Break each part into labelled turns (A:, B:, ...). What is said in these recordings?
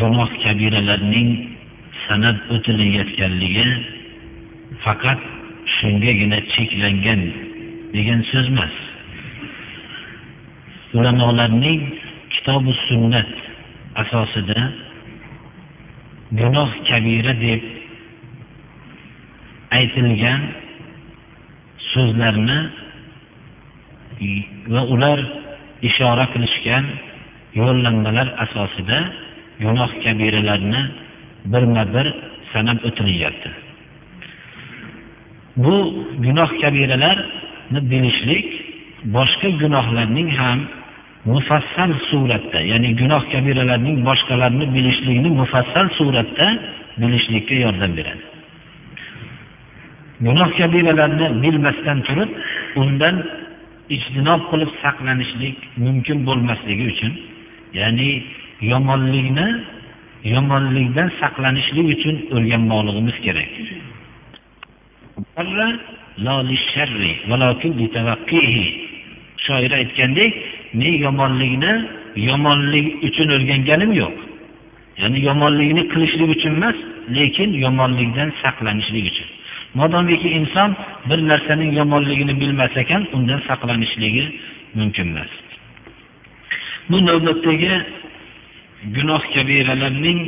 A: Gunoh kabiralarning sanab o'tilayotganligi faqat shungagina cheklangan degan so'z emas ulamolarning kitobi sunnat asosida gunoh kabira deb aytilgan so'zlarni va ular ishora qilishgan yo'llanmalar asosida gunoh kabiralarni birma bir sanab o'tilyapti bu gunoh kabiralarni bilishlik boshqa gunohlarning ham mufassal suratda ya'ni gunoh kabiralarning boshqalarini bilishlikni mufassal suratda bilishlikka yordam beradi. Gunoh kabiralarni bilmasdan turib undan ijtinob qilib saqlanishlik mumkin bo'lmasligi uchun ya'ni yomonlikni yomonlikdan saqlanishlik uchun o'rganmoqligimiz kerak. Shoir aytgandek men yomonlikni yomonlik uchun o'rganganim yo'q. Ya'ni yomonlikni qilishlik uchun emas lekin yomonlikdan saqlanishlik uchun. Modomiki inson bir narsaning yomonligini bilmas ekan undan saqlanishligi mumkin emas. Bu navbatdagi gunoh kabiralarning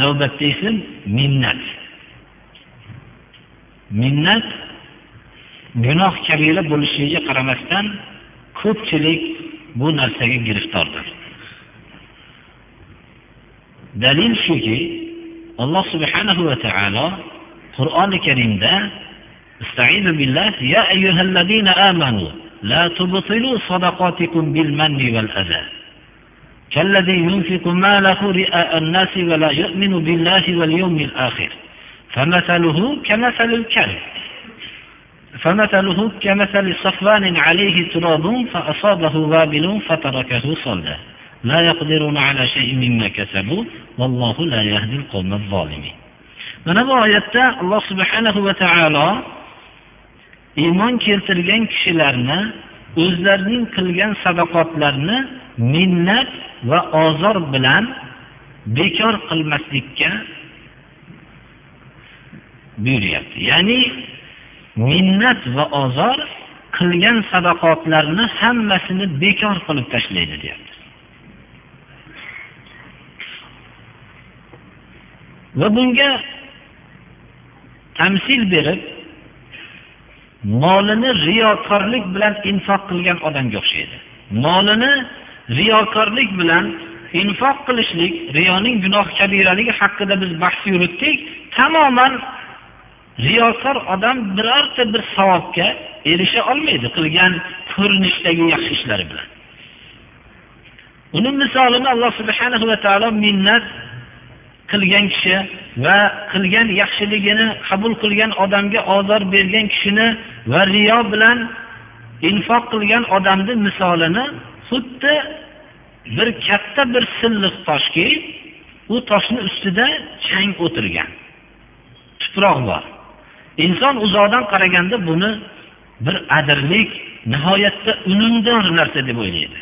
A: navbatdagisi minnat minnat gunoh kabira bo'lishiga qaramasdan ko'pchilik bu narsaga giriftordir dalil shuki alloh subhanahu va taolo qur'oni karimda استعيذ بالله يا أيها الذين آمنوا لا تبطلوا صدقاتكم بالمن والأذى. كالذي ينفق ماله رئاء الناس ولا يؤمن بالله واليوم الآخر. فمثله كمثل الكلب. فمثله كمثل صفوان عليه تراب فأصابه وابل فتركه صلدا لا يقدرون على شيء مما كسبوا والله لا يهدي القوم الظالمين. mana bu subhanahu va taolo iymon keltirgan kishilarni o'zlarining qilgan sadoqatlarini minnat va ozor bilan bekor qilmaslikka buyuryapti. Ya'ni minnat va ozor qilgan sadoqatlarni hammasini bekor qilib tashlaydi deyapti. Va bunga tamsil berib molini riyokorlik bilan infoq qilgan odamga o'xshaydi. Molini riyokorlik bilan infoq qilishlik riyoning gunoh kabiraligi haqida biz bahs yuritdik. Tamoman riyokor odam birorta bir savobga erisha olmaydi qilgan ko'rinishdagi yaxshi ishlari bilan. Uni misolini alloh subhanahu va taolo minnat qilgan kishi va qilgan yaxshiligini qabul qilgan odamga ozor bergan kishini va riyo bilan infoq qilgan odamni misolini xuddi bir katta bir silliq toshki u toshni ustida chang o'tirgan. Tuproq bor. Inson uzoqdan qaraganda buni bir adirlik nihoyatda unumdor narsa deb o'ylaydi.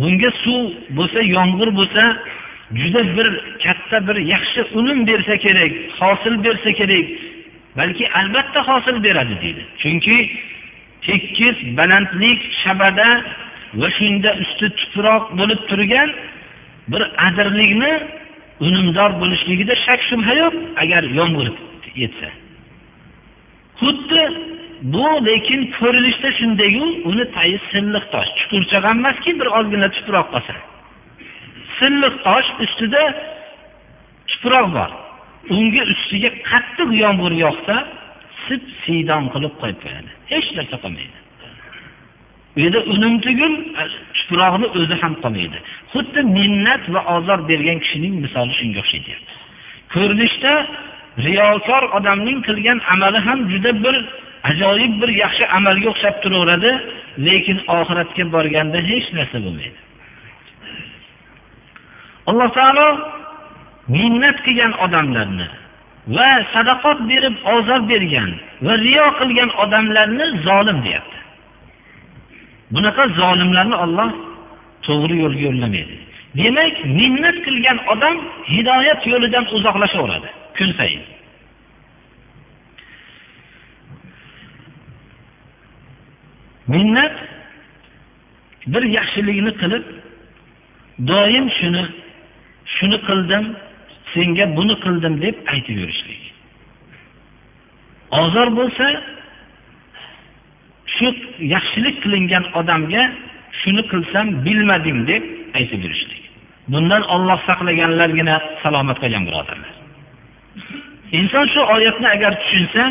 A: Bunga suv bo'lsa yomg'ir bo'lsa juda bir katta bir yaxshi unum bersa kerak hosil bersa kerak balki albatta hosil beradi deydi. Chunki tekis balandlik shabada va shunda usti tuproq bo'lib turgan bir adirlikni unumdor bo'lishligida shak shubha yo'q agar yomg'ir yetsa. Xuddi bu lekin ko'rinishda shundayu uni tagi silliq tosh. Chuqurcha emaski bir ozgina tuproq qolsa. Silliq tosh ustida tuproq bor. Unga ustiga qattiq yomg'ir yog'sa sip siydon qilib qo'yib qo'yadi. Hech narsa qolmaydi. U yerda unum tugul tuproqni o'zi ham qolmaydi. Xuddi minnat va ozor bergan kishining misoli shunga o'xshaydi. Ko'rinishda riyokor odamning qilgan amali ham juda bir ajoyib bir yaxshi amalga o'xshab turaveradi lekin oxiratga borganda hech narsa bo'lmaydi. Alloh taolo minnat qilgan odamlarni va sadaqot berib ozor bergan va riyo qilgan odamlarni zolim deyapti. Bunaqa zolimlarni olloh to'g'ri yo'lga yo'llamaydi. Demak minnat qilgan odam hidoyat yo'lidan uzoqlashaveradi kun sayin. Minnat bir yaxshilikni qilib doim shuni shuni qildim senga buni qildim deb aytib yurishlik ozor bo'lsa shu yaxshilik qilingan odamga shuni qilsam bilmadim deb aytib yurishlik bundan olloh saqlaganlargina salomat qolgan birodarlar. Inson shu oyatni agar tushunsa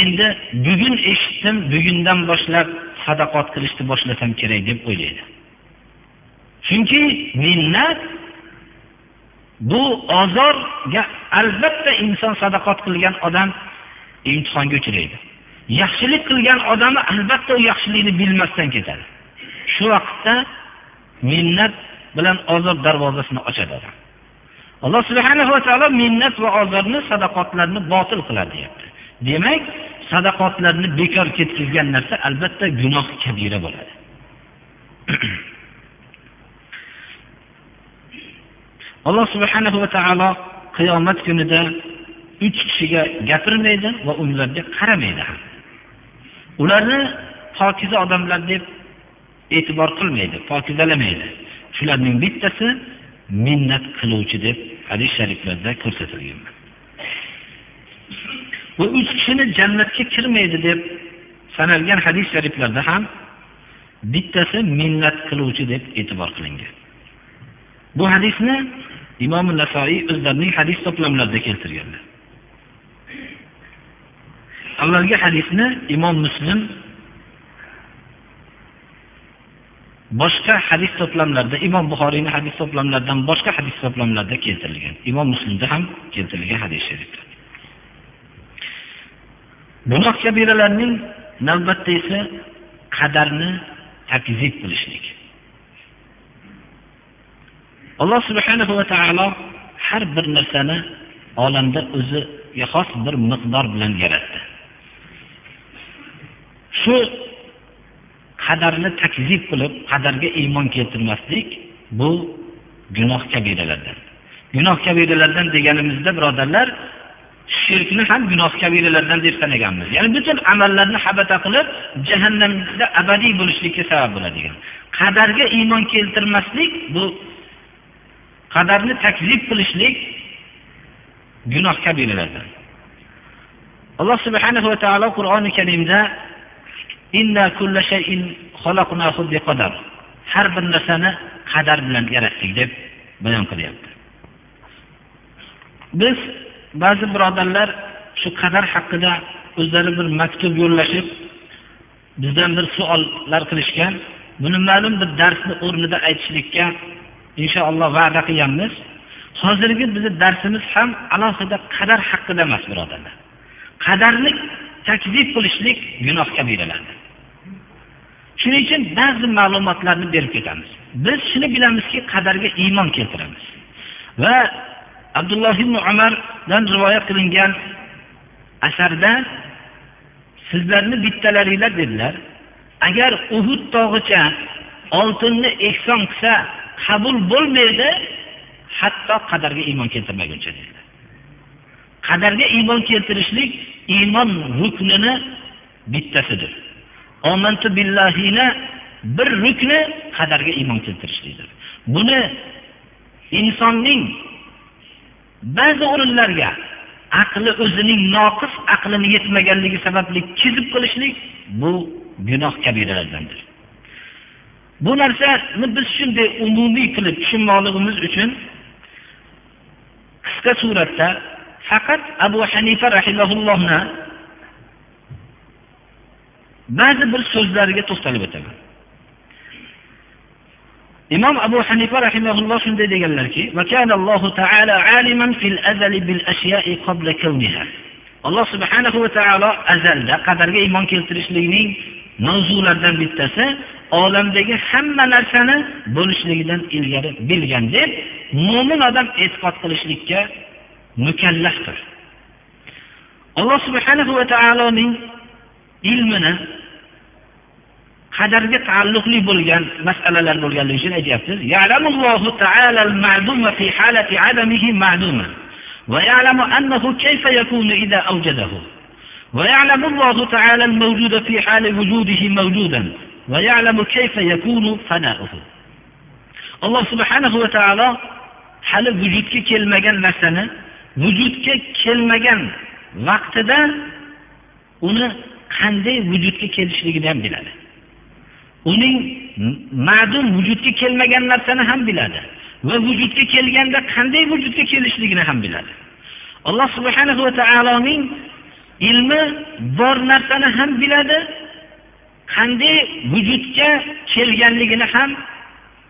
A: endi bugun eshitdim bugundan boshlab sadaqot qilishni boshlasam kerak deb o'ylaydi. Chunki minnat bu ozorga albatta inson sadaqat qilgan odam imtihonga uchraydi. Yaxshilik qilgan odami albatta u yaxshilikni bilmasdan ketadi. Shu vaqtda minnat bilan ozor darvozasini ochadi odam. Alloh subhana va taolo minnat va ozorni sadaqotlarni botil qiladi deyapti. Demak sadaqotlarni bekor ketkazgan narsa albatta gunoh kabira bo'ladi. alloh subhanahu va taolo qiyomat kunida uch kishiga gapirmaydi va ularga qaramaydi ham. Ularni pokiza odamlar deb e'tibor qilmaydi pokizalamaydi. Shularning bittasi minnat qiluvchi deb hadis shariflarda ko'rsatilgan. Bu uch kishini jannatga kirmaydi deb sanalgan hadis shariflarda ham bittasi minnat qiluvchi deb e'tibor qilingan. Bu hadisni imom nasoiy o'zlarining hadis to'plamlarida keltirganlar. Avvalgi hadisni imom muslim boshqa hadis to'plamlarida imom buxoriyni hadis to'plamlaridan boshqa hadis to'plamlarida keltirilgan. Imom muslimda ham keltirilgan hadis sharifda. Gunoh kabiralarning navbatda esa qadarni takzib qilishlik. Alloh subhanahu va taolo har bir narsani olamda o'ziga xos bir miqdor bilan yaratdi. Shu qadarni takzib qilib qadarga iymon keltirmaslik bu gunoh kabiralardan gunoh kabiralardan deganimizda birodarlar shirkni ham gunoh kabiralardan deb sanaganmiz. Ya'ni butun amallarni habata qilib jahannamda abadiy bo'lishlikka sabab bo'ladigan. Qadarga iymon keltirmaslik bu qadarni takzib qilishlik gunoh kabiralardan alloh subhanahu va taolo qur'oni karimda har bir narsani qadar bilan yaratdik deb bayon qilyapti. Biz ba'zi birodarlar shu qadar haqida o'zlari bir maktub yo'llashib bizdan bir savollar qilishgan buni ma'lum bir darsni o'rnida aytishlikka inshaalloh va'da qilganmiz. Hozirgi bizni darsimiz ham alohida qadar haqida emas birodarlar. Qadarni takzib qilishlik gunoh kabiralardan shuning uchun ba'zi ma'lumotlarni berib ketamiz. Biz shuni bilamizki qadarga iymon keltiramiz. Va abdulloh ibn umardan rivoyat qilingan asarda sizlarni bittalaringlar dedilar agar uhud tog'icha oltinni ehson qilsa qabul bo'lmaydi hatto qadarga iymon keltirmaguncha dedilar qadarga iymon keltirishlik iymon ruknini bittasidir. Omantu billahini bir rukni qadarga iymon keltirishlikdir. Buni insonning ba'zi o'rinlarga aqli o'zining noqis aqlini yetmaganligi sababli kizib qilishlik bu gunoh kabiralardandir. Bu narsani biz shunday umumiy qilib tushunmoqligimiz uchun qisqa suratda faqat abu hanifa rahimaullohni ba'zi bir so'zlariga to'xtalib o'taman. Imom abu hanifa rahimaulloh shunday deganlarki alloh subhanahu va taolo azalda qadarga iymon keltirishlikning mavzularidan bittasi olamdagi hamma narsani bo'lishligidan ilgari bilgan deb mo'min odam e'tiqod qilishlikka mukallafdir alloh subhanahu va taoloning ilmini qadarga taalluqli bo'lgan masalalar bo'lganligi uchun aytyapmiz ويعلم أنه كيف يكون إذا أوجده ويعلم الله تعالى الموجود في حال وجوده موجودا ويعلم كيف يكون فناؤه alloh subhanahu va taolo hali vujudga kelmagan narsani vujudga kelmagan vaqtida uni qanday vujudga kelishligini ham biladi uning ma'dum vujudga kelmagan narsani ham biladi va vujudga kelganda qanday vujudga kelishligini ham biladi alloh subhanahu va taoloning ilmi bor narsani ham biladi qanday vujudga kelganligini ham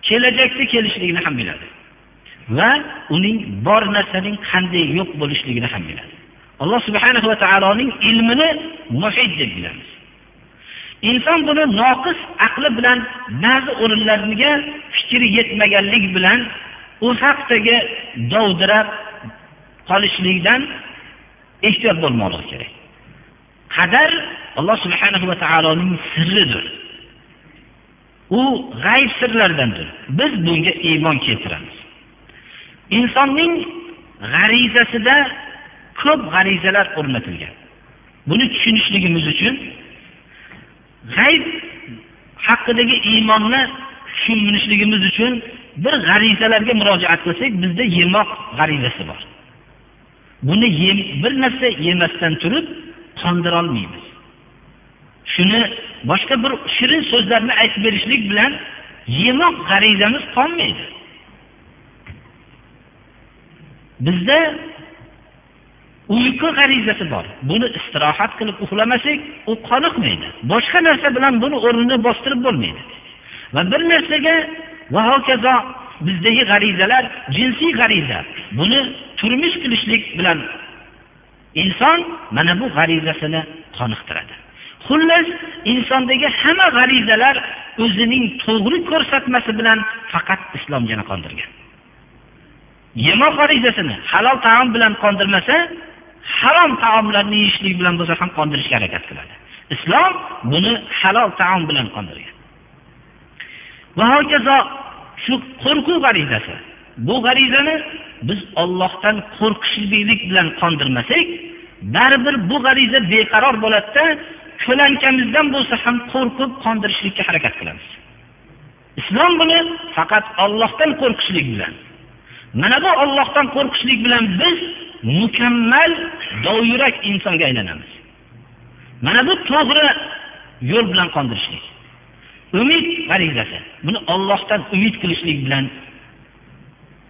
A: kelajakda kelishligini ham biladi va uning bor narsaning qanday yo'q bo'lishligini ham biladi. Alloh subhanahu va taoloning ilmini muhit deb bilamiz. Inson buni noqis aqli bilan ba'zi o'rinlarga fikri yetmaganlik bilan u haqdagi dovdirab qolishlikdan ehtiyot bo'lmoqligi kerak. Qadar alloh subhanahu va taoloning sirridir. U g'ayb sirlardandir biz bunga iymon keltiramiz. Insonning g'arizasida ko'p g'arizalar o'rnatilgan. Buni tushunishligimiz uchun g'ayb haqidagi iymonni tushunishligimiz uchun bir g'arizalarga murojaat qilsak bizda yemoq g'arizasi bor. Buni yem bir narsa yemasdan turib qondirolmaymiz shuni boshqa bir shirin so'zlarni aytib berishlik bilan yemoq g'arizamiz qolmaydi. Bizda uyqu g'arizasi bor. Buni istirohat qilib uxlamasak u qoniqmaydi. Boshqa narsa bilan buni o'rnini bostirib bo'lmaydi. Va bir narsaga va hokazo bizdagi g'arizalar jinsiy g'ariza buni turmush qilishlik bilan inson mana bu g'arizasini qoniqtiradi. Xullas insondagi hamma g'arizalar o'zining to'g'ri ko'rsatmasi bilan faqat islomgina qondirgan. Yemoq g'arizasini halol taom bilan qondirmasa harom taomlarni yeyishlik bilan bo'lsa ham qondirishga harakat qiladi. Islom buni halol taom bilan qondirgan. Va hokazo shu qo'rquv g'arizasi. Bu g'arizani biz ollohdan qo'rqishlik bilan qondirmasak baribir bu g'ariza beqaror bo'ladida ko'lankamizdan bo'lsa ham qo'rqib qondirishlikka harakat qilamiz. Islom buni faqat ollohdan qo'rqishlik bilan mana bu ollohdan qo'rqishlik bilan biz mukammal dovyurak insonga aylanamiz. Mana bu to'g'ri yo'l bilan qondirishlik umid g'arizasi buni ollohdan umid qilishlik bilan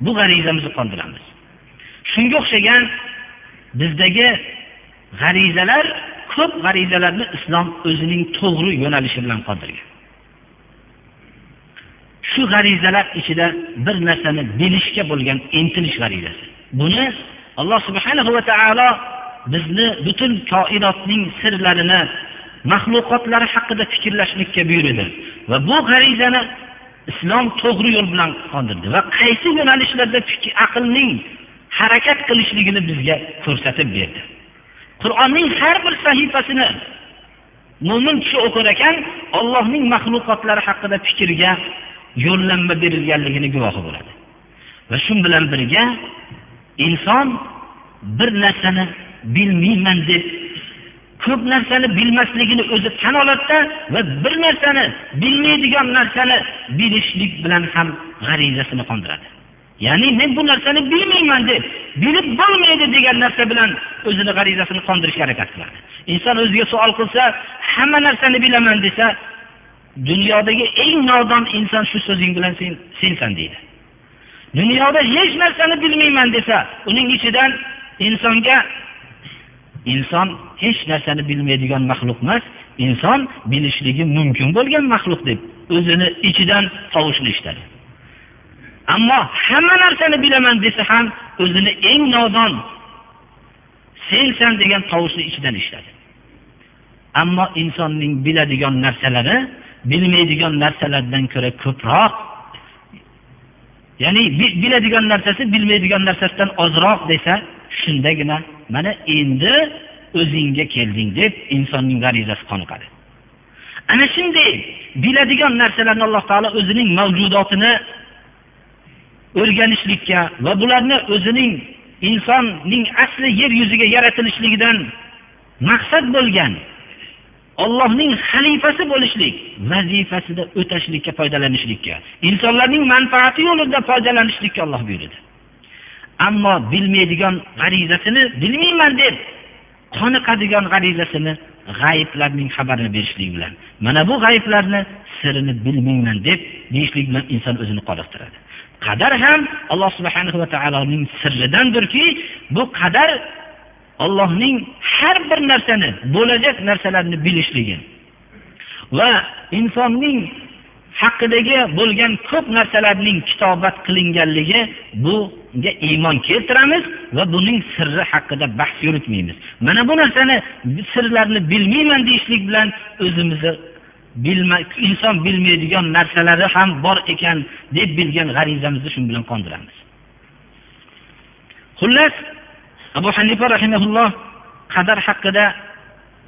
A: bu g'arizamizni qondiramiz. Shunga o'xshagan bizdagi g'arizalar ko'p g'arizalarni islom o'zining to'g'ri yo'nalishi bilan qondirgan. Shu g'arizalar ichida bir narsani bilishga bo'lgan intilish g'arizasi. Buni alloh subhanahu va taolo bizni butun koinotning sirlarini maxluqotlari haqida fikrlashlikka buyurdi. Va bu g'arizani islom to'g'ri yo'l bilan qondirdi va qaysi yo'nalishlarda aqlning harakat qilishligini bizga ko'rsatib berdi. Qur'onning har bir sahifasini mo'min kishi o'qir ekan ollohning maxluqotlari haqida fikrga yo'llanma berilganligini guvohi bo'ladi. Va shu bilan birga inson bir narsani bilmayman deb ko'p narsani bilmasligini o'zi tan oladida va bir narsani bilmaydigan narsani bilishlik bilan ham g'arizasini qondiradi. Ya'ni men bu narsani bilmayman deb bilib bo'lmaydi degan narsa bilan o'zini g'arizasini qondirishga harakat qiladi. Inson o'ziga savol qilsa hamma narsani bilaman desa dunyodagi eng nodon inson shu so'zing bilan sen sensan deydi. Dunyoda hech narsani bilmayman desa uning ichidan insonga inson hech narsani bilmaydigan maxluq emas. Inson bilishligi mumkin bo'lgan maxluq deb o'zini ichidan tovushni eshitadi ammo hamma narsani bilaman desa ham o'zini eng nodon sensan degan tovushni ichidan eshitadi ammo insonning biladigan narsalari bilmaydigan narsalardan ko'ra ko'proq ya'ni biladigan narsasi bilmaydigan narsasidan ozroq desa shundagina mana endi o'zingga kelding deb insonning g'arizasi qoniqadi. Ana shunday biladigan narsalarni alloh taolo o'zining mavjudotini o'rganishlikka va bularni o'zining insonning asli yer yuziga yaratilishligidan maqsad bo'lgan ollohning xalifasi bo'lishlik vazifasida o'tashlikka foydalanishlikka insonlarning manfaati yo'lida foydalanishlikka olloh buyurdi. Ammo bilmaydigan g'arizasini bilmayman deb qoniqadigan g'arizasini g'ayiblarning xabarini berishlik bilan. Mana bu g'ayiblarni sirini bilmayman deb deyishlik bilan inson o'zini qoniqtiradi. Qadar ham alloh subhanahu va taoloning sirridandirki bu qadar ollohning har bir narsani bo'lajak narsalarni bilishligi va insonning haqidagi bo'lgan ko'p narsalarning kitobat qilinganligi bunga iymon keltiramiz va buning sirri haqida bahs yuritmaymiz. Mana bu narsani sirlarni bilmayman deyishlik bilan o'zimizni bilma inson bilmaydigan narsalari ham bor ekan deb bilgan g'arizamizni shu bilan qondiramiz. Xullas abu hanifa rahimaulloh qadar haqida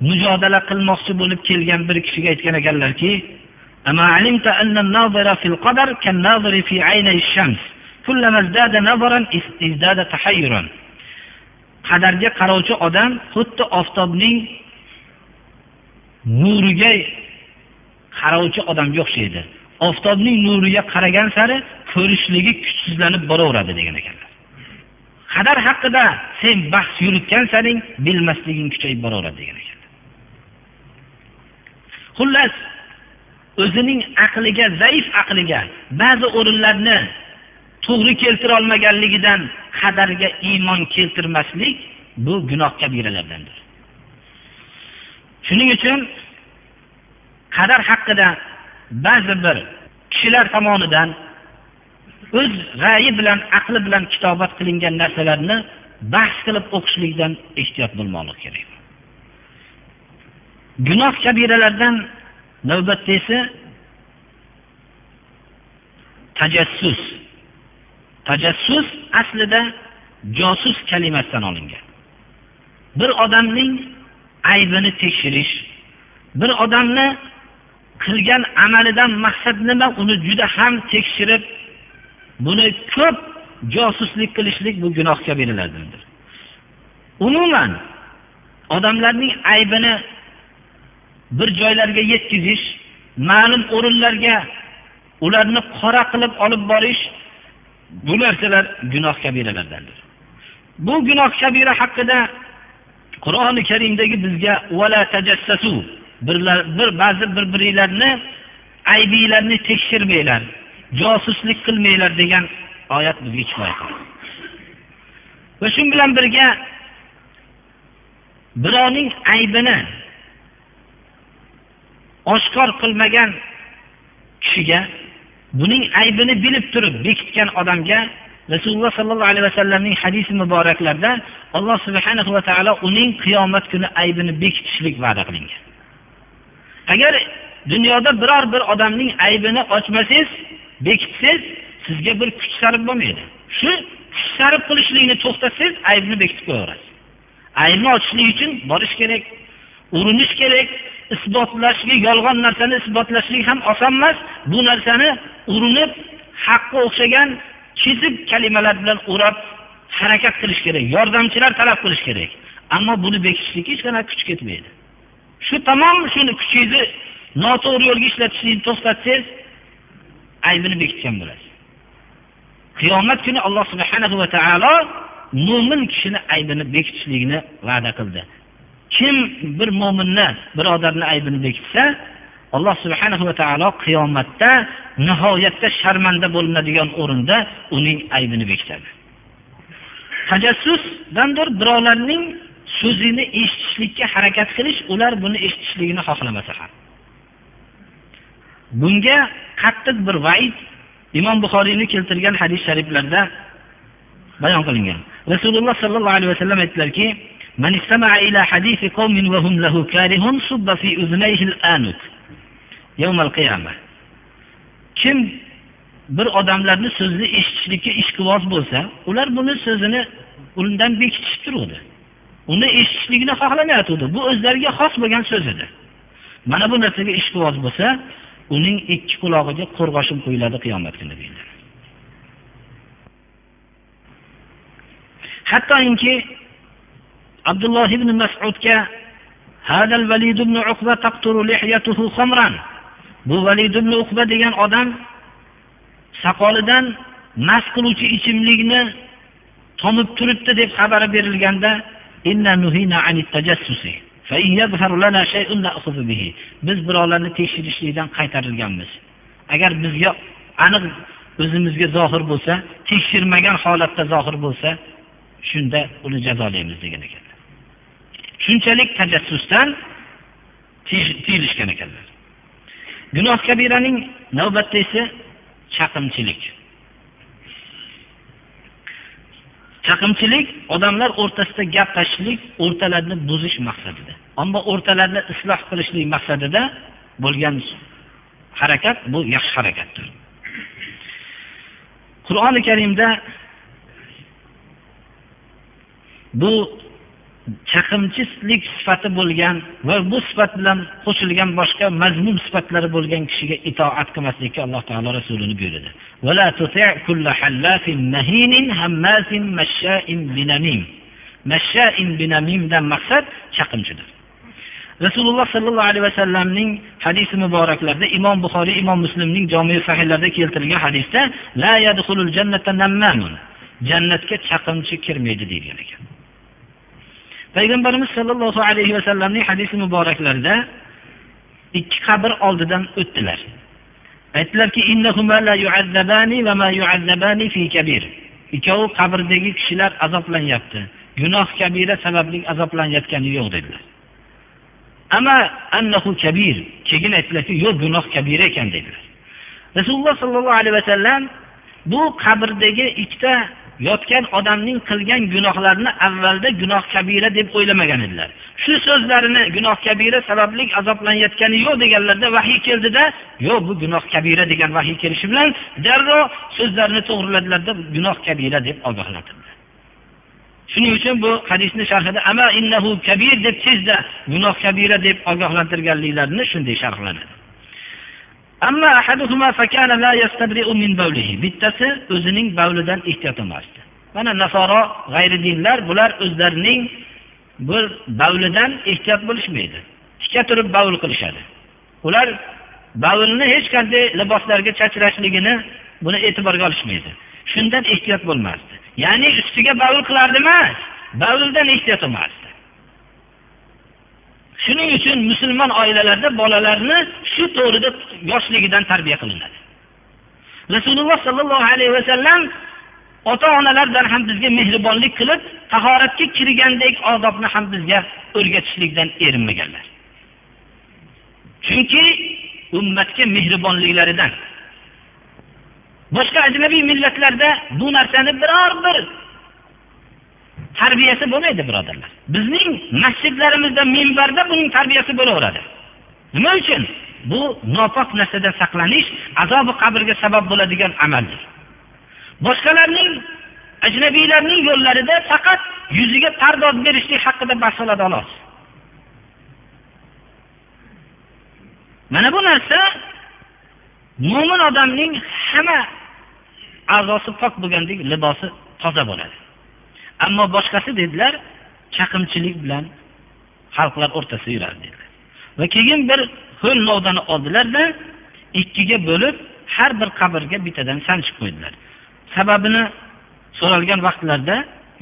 A: mujodala qilmoqchi bo'lib kelgan bir kishiga aytgan ekanlarki أما علمت أن الناظر في القدر كالناظر في عيني الشمس كلما ازداد نظرا ازداد تحيرا qadarga qarovchi odam xuddi oftobning nuriga qarovchi odamga o'xshaydi oftobning nuriga qaragan sari ko'rishligi kuchsizlanib boraveradi degan ekanlar qadar haqida sen bahs yuritgan saring bilmasliging kuchayib boraveradi degan ekanlar xullas o'zining aqliga zaif aqliga ba'zi o'rinlarni to'g'ri keltira olmaganligidan qadarga iymon keltirmaslik bu gunoh kabiralardandir shuning uchun qadar haqida ba'zi bir kishilar tomonidan o'z g'ayi bilan aqli bilan kitobat qilingan narsalarni bahs qilib o'qishlikdan ehtiyot bo'lmoqlik kerak. Gunoh kabiralardan navbatda esa tajassus. Tajassus aslida josus kalimasidan olingan. Bir odamning aybini tekshirish bir odamni qilgan amalidan maqsad nima uni juda ham tekshirib buni ko'p josuslik qilishlik bu gunoh kabiralardandir umuman odamlarning aybini bir joylarga yetkazish ma'lum o'rinlarga ularni qora qilib olib borish bu narsalar gunoh kabiralardandir. Bu gunoh kabira haqida qur'oni karimdagi bizga birlar bir ba'zi bir biringlarni aybinglarni tekshirmanglar josuslik qilmanglar degan oyat bizga kifoya va shu bilan birga birovning aybini oshkor qilmagan kishiga buning aybini bilib turib bekitgan odamga rasululloh sollallohu alayhi vasallamning hadisi muboraklarida alloh subhanahu va taolo uning qiyomat kuni aybini bekitishlik va'da qilingan. Agar dunyoda biror bir odamning aybini ochmasangiz bekitsangiz sizga bir kuch sarf bo'lmaydi. Shu kuch sarf qilishlikni to'xtatsangiz aybni bekitib qo'yaverasiz. Aybni ochishlik uchun borish kerak urinish kerak isbotlashlik yolg'on narsani isbotlashlik ham oson emas. Bu narsani urinib haqqa o'xshagan kesib kalimalar bilan o'rab harakat qilish kerak yordamchilar talab qilish kerak. Ammo buni bekitishlikka hech qanaqa kuch ketmaydi. Shu tamom shuni kuchingizni noto'g'ri yo'lga ishlatishlikni to'xtatsangiz aybini bekitgan bo'lasiz. Qiyomat kuni alloh subhanahu va taolo mo'min kishini aybini bekitishlikni va'da qildi. Kim bir mo'minni birodarni aybini bekitsa alloh subhanahu va taolo qiyomatda nihoyatda sharmanda bo'linadigan o'rinda uning aybini bekitadi. Tajassusdandir birovlarning so'zini eshitishlikka harakat qilish ular buni eshitishligini xohlamasa ham. Bunga qattiq bir vaid imom buxoriyni keltirgan hadis shariflarda bayon qilingan. Rasululloh sollallohu alayhi vasallam aytdilarki من استمع إلى حديث قوم وهم له كارهون صب في أذنيه الآنك يوم القيامة kim bir odamlarni so'zini eshitishlikka ishqiboz bo'lsa ular buni so'zini undan bekitishib turuvdi uni eshitishlikni xohlamayotgandi bu o'zlariga xos bo'lgan so'z edi mana bu narsaga ishqiboz bo'lsa uning ikki qulog'iga qo'rg'oshin qo'yiladi qiyomat kuni deyiladi hattoki abdulloh ibn masudga bu valid ibn uqba degan odam soqolidan mast qiluvchi ichimlikni tomib turibdi deb xabar berilganda biz birovlarni tekshirishlikdan qaytarilganmiz. Agar bizga aniq o'zimizga zohir bo'lsa tekshirmagan holatda zohir bo'lsa shunda uni jazolaymiz degan ekan. Shunchalik tajassusdan tiyilishgan ekanlar. Gunoh kabiraning navbatdagisi chaqimchilik. Chaqimchilik odamlar o'rtasida gap tashishlik o'rtalarni buzish maqsadida ammo o'rtalarni isloh qilishlik maqsadida bo'lgan harakat bu yaxshi harakatdir. Qur'oni karimda bu chaqimchilik sifati bo'lgan va bu sifat bilan qo'shilgan boshqa mazmun sifatlari bo'lgan kishiga itoat qilmaslikka alloh taolo rasulini buyurdi maqsad chaqimchidir. Rasululloh sollallohu alayhi vasallamning hadisi muboraklarida imom buxoriy imom muslimning jomi sahiylarida keltirilgan hadisda la jannatga chaqimchi kirmaydi deyilgan ekan. Payg'ambarimiz sollallohu alayhi vasallamning hadisi muboraklarida ikki qabr oldidan o'tdilar. Aytdilarki ikkovi qabrdagi kishilar azoblanyapti. Gunoh kabira sababli azoblanayotgani yo'q dedilar. Ama annahu kabir. Keyin aytdilarki yo'q gunoh kabira ekan dedilar. Rasululloh sollallohu alayhi vasallam bu qabrdagi ikkita yotgan odamning qilgan gunohlarini avvalda gunoh kabira deb o'ylamagan edilar. Shu so'zlarini gunoh kabira sababli azoblanayotgani yo'q deganlarda vahiy keldida yo'q bu gunoh kabira degan vahiy kelishi bilan darrov so'zlarini to'g'riladilarda gunoh kabira deb ogohlantirdilar. Shuning uchun bu hadisni sharhida ama innahu kabir deb tezda gunoh kabira deb ogohlantirganliklarini shunday sharhlanadi. Bittasi o'zining bavlidan ehtiyot emasdi. Mana nasoro g'ayridinlar bular o'zlarining bir bavlidan ehtiyot bo'lishmaydi. Tika turib bavul qilishadi. Ular bavulni hech qanday liboslarga chachrashligini buni e'tiborga olishmaydi. Shundan ehtiyot bo'lmasdi. Ya'ni ustiga bavul qilardi emas bavuldan ehtiyot emasdi. Shuning uchun musulmon oilalarda bolalarni shu to'g'rida yoshligidan tarbiya qilinadi. Rasululloh sollallohu alayhi vasallam ota onalardan ham bizga mehribonlik qilib tahoratga kirgandek odobni ham bizga o'rgatishlikdan erinmaganlar. Chunki ummatga mehribonliklaridan. Boshqa ajnabiy millatlarda bu narsani biror bir tarbiyasi bo'lmaydi birodarlar. Bizning masjidlarimizda minbarda buning tarbiyasi bo'laveradi. Nima uchun? Bu nopok narsada saqlanish azobi qabrga sabab bo'ladigan amaldir. Boshqalarning ajnabiylarning yo'llarida faqat yuziga pardoz berishlik haqida bahs qiladi xolos. Mana bu narsa mo'min odamning hamma a'zosi pok bo'lgandek libosi toza bo'ladi. Ammo boshqasi dedilar chaqimchilik bilan xalqlar o'rtasida yuradi dedilar va keyin bir ho'l novdani oldilarda ikkiga bo'lib har bir qabrga bittadan sanchib qo'ydilar. Sababini so'ralgan vaqtlarda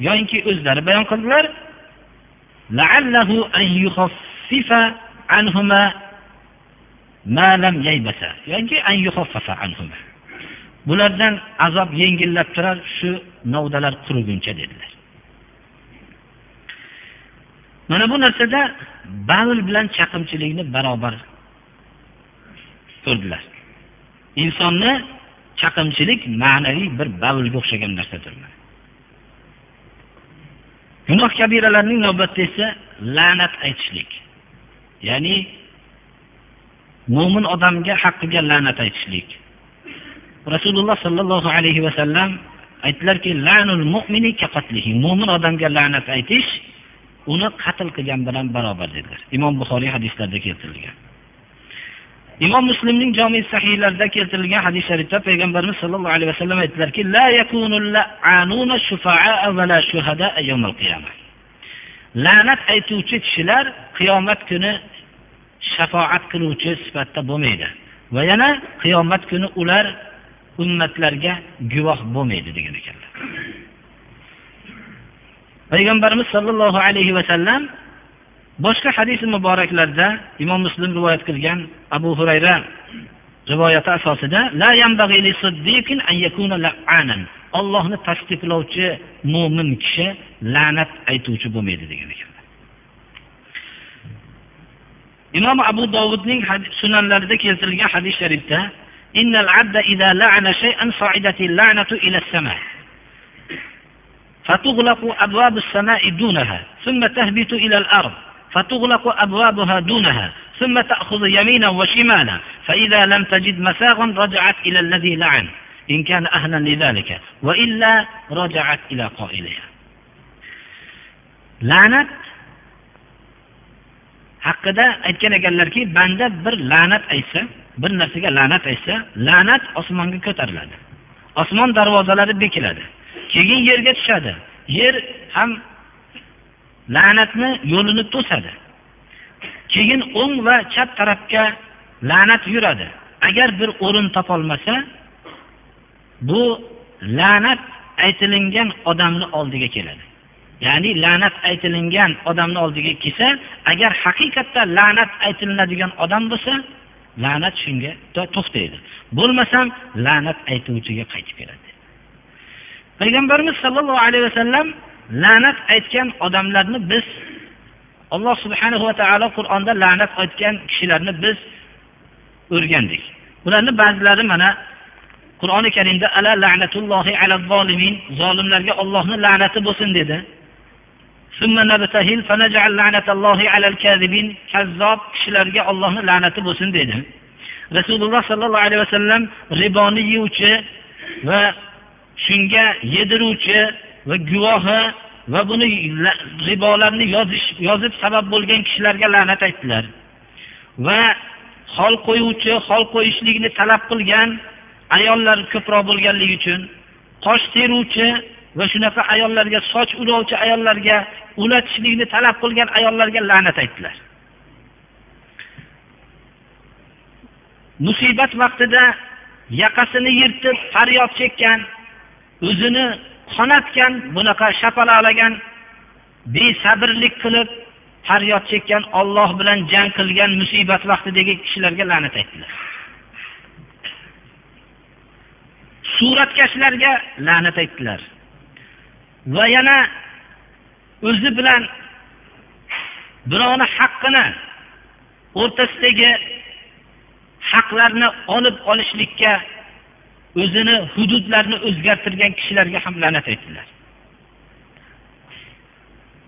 A: yoinki o'zlari bayon qildilar bulardan azob yengillab turar shu novdalar quriguncha dedilar. Mana bu narsada bavl bilan chaqimchilikni barobar ko'rdilar. Insonni chaqimchilik ma'naviy bir bavlga o'xshagan narsadir gunoh kabiralarning navbatida esa la'nat aytishlik ya'ni mo'min odamga haqqiga la'nat aytishlik. Rasululloh sollallohu alayhi vasallam aytdilarki mo'min odamga la'nat aytish uni qatl qilgan bilan barobar dedilar. Imom buxoriy hadislarida keltirilgan. Imom muslimning jomi sahiylarida keltirilgan hadis sharifda payg'ambarimiz sollallohu alayhi vasallam aytdilarki la'nat aytuvchi kishilar qiyomat kuni shafoat qiluvchi sifatda bo'lmaydi va yana qiyomat kuni ular ummatlarga guvoh bo'lmaydi degan ekanlar. Payg'ambarimiz sollallohu alayhi vasallam boshqa hadisi muboraklarda imom muslim rivoyat qilgan abu hurayra rivoyati asosida ollohni tasdiqlovchi mo'min kishi la'nat aytuvchi bo'lmaydi degan ekanlar imom abu dovudning sunanlarida keltirilgan hadis sharifda فتغلق أبواب السماء دونها ثم تهبط إلى الأرض فتغلق أبوابها دونها ثم تأخذ يمينا وشمالا فإذا لم تجد مساغا رجعت إلى الذي لعن إن كان أهلا لذلك وإلا رجعت إلى قائلها la'nat haqida aytgan ekanlarki banda bir la'nat aytsa bir narsaga la'nat aytsa la'nat osmonga ko'tariladi osmon darvozalari bekiladi keyin yerga tushadi. Yer ham la'natni yo'lini to'sadi. Keyin o'ng va chap tarafga la'nat yuradi. Agar bir o'rin topolmasa bu la'nat aytilingan odamni oldiga keladi. Ya'ni la'nat aytilingan odamni oldiga kelsa agar haqiqatda la'nat aytilinadigan odam bo'lsa la'nat shunga to'xtaydi. Bo'lmasam la'nat aytuvchiga qaytib keladi. Payg'ambarimiz sollallohu alayhi vasallam la'nat aytgan odamlarni biz alloh subhanahu va taolo qur'onda la'nat aytgan kishilarni biz o'rgandik. Ularni ba'zilari mana qur'oni karimda ala la'natullohi ala zolimin zolimlarga ollohni la'nati bo'lsin dedi. Kazzob kishilarga ollohni la'nati bo'lsin dedi. Rasululloh sollallohu alayhi vasallam riboni yeyuvchi va shunga yediruvchi va guvohi va buni ribolarni yozish yozib sabab bo'lgan kishilarga la'nat aytdilar. Va hol qo'yuvchi hol qo'yishlikni talab qilgan ayollar ko'proq bo'lganligi uchun qosh teruvchi va shunaqa ayollarga soch ulovchi ayollarga ulatishlikni talab qilgan ayollarga la'nat aytdilar. Musibat vaqtida yaqasini yirtib faryod chekkan o'zini qonatgan bunaqa shapalaqlagan besabrlik qilib faryod chekkan olloh bilan jang qilgan musibat vaqtidagi kishilarga la'nat aytdilar. Suratkashlarga la'nat aytdilar. Va yana o'zi bilan birovni haqqini o'rtasidagi haqlarni olib olishlikka o'zini hududlarini o'zgartirgan kishilarga ham la'nat aytdilar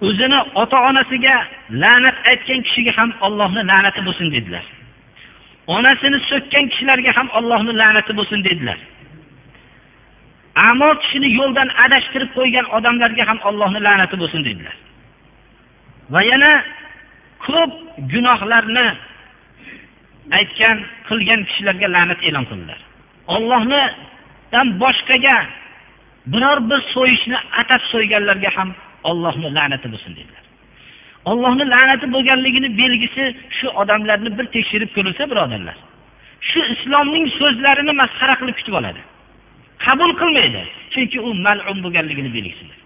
A: o'zini ota onasiga la'nat aytgan kishiga ham ollohni la'nati bo'lsin dedilar. Onasini so'kkan kishilarga ham ollohni la'nati bo'lsin dedilar. Amo kishini yo'ldan adashtirib qo'ygan odamlarga ham ollohni la'nati bo'lsin dedilar. Va yana ko'p gunohlarni aytgan qilgan kishilarga la'nat e'lon qildilar. Ollohnidan boshqaga biror bir so'yishni atab so'yganlarga ham ollohni la'nati bo'lsin dedilar. Ollohni la'nati bo'lganligini belgisi shu odamlarni bir tekshirib ko'rilsa birodarlar shu islomning so'zlarini masxara qilib kutib oladi. Qabul qilmaydi chunki u malum bo'lganligini belgisidir.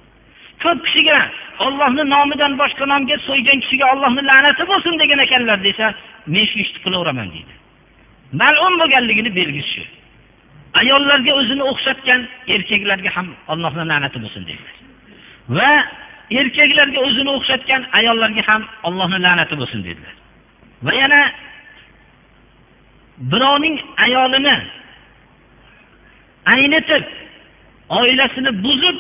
A: Ko'p kishiga ollohni nomidan boshqa nomga so'ygan kishiga ollohni la'nati bo'lsin degan ekanlar desa men shu ishni qilaveraman deydi. Malum bo'lganligini belgisi shu. Ayollarga o'zini o'xshatgan erkaklarga ham allohni la'nati bo'lsin dedilar va erkaklarga o'zini o'xshatgan ayollarga ham allohni la'nati bo'lsin dedilar va yana birovning ayolini aynitib oilasini buzib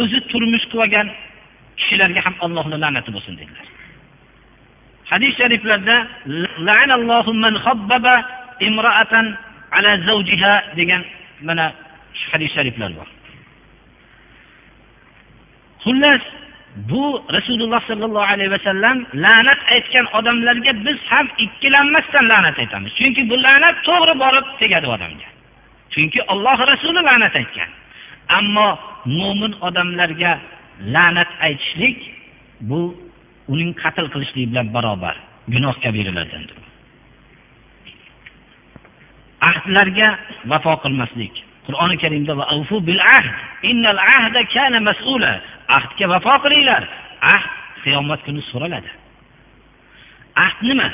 A: o'zi turmush qurgan kishilarga ham allohni la'nati bo'lsin dedilar hadis shariflarda degan mana shu hadis shariflar bor. Xullas bu rasululloh sollallohu alayhi vasallam la'nat aytgan odamlarga biz ham ikkilanmasdan la'nat aytamiz. Chunki bu la'nat to'g'ri borib tegadi odamga. Chunki olloh rasuli la'nat aytgan. Ammo mo'min odamlarga la'nat aytishlik bu uning qatl qilishlik bilan barobar gunoh kabiralardandir ahdlarga vafo qilmaslik. Qur'oni karimda ahdga vafo qilinglar. Ahd qiyomat kuni so'raladi. Ahd nima?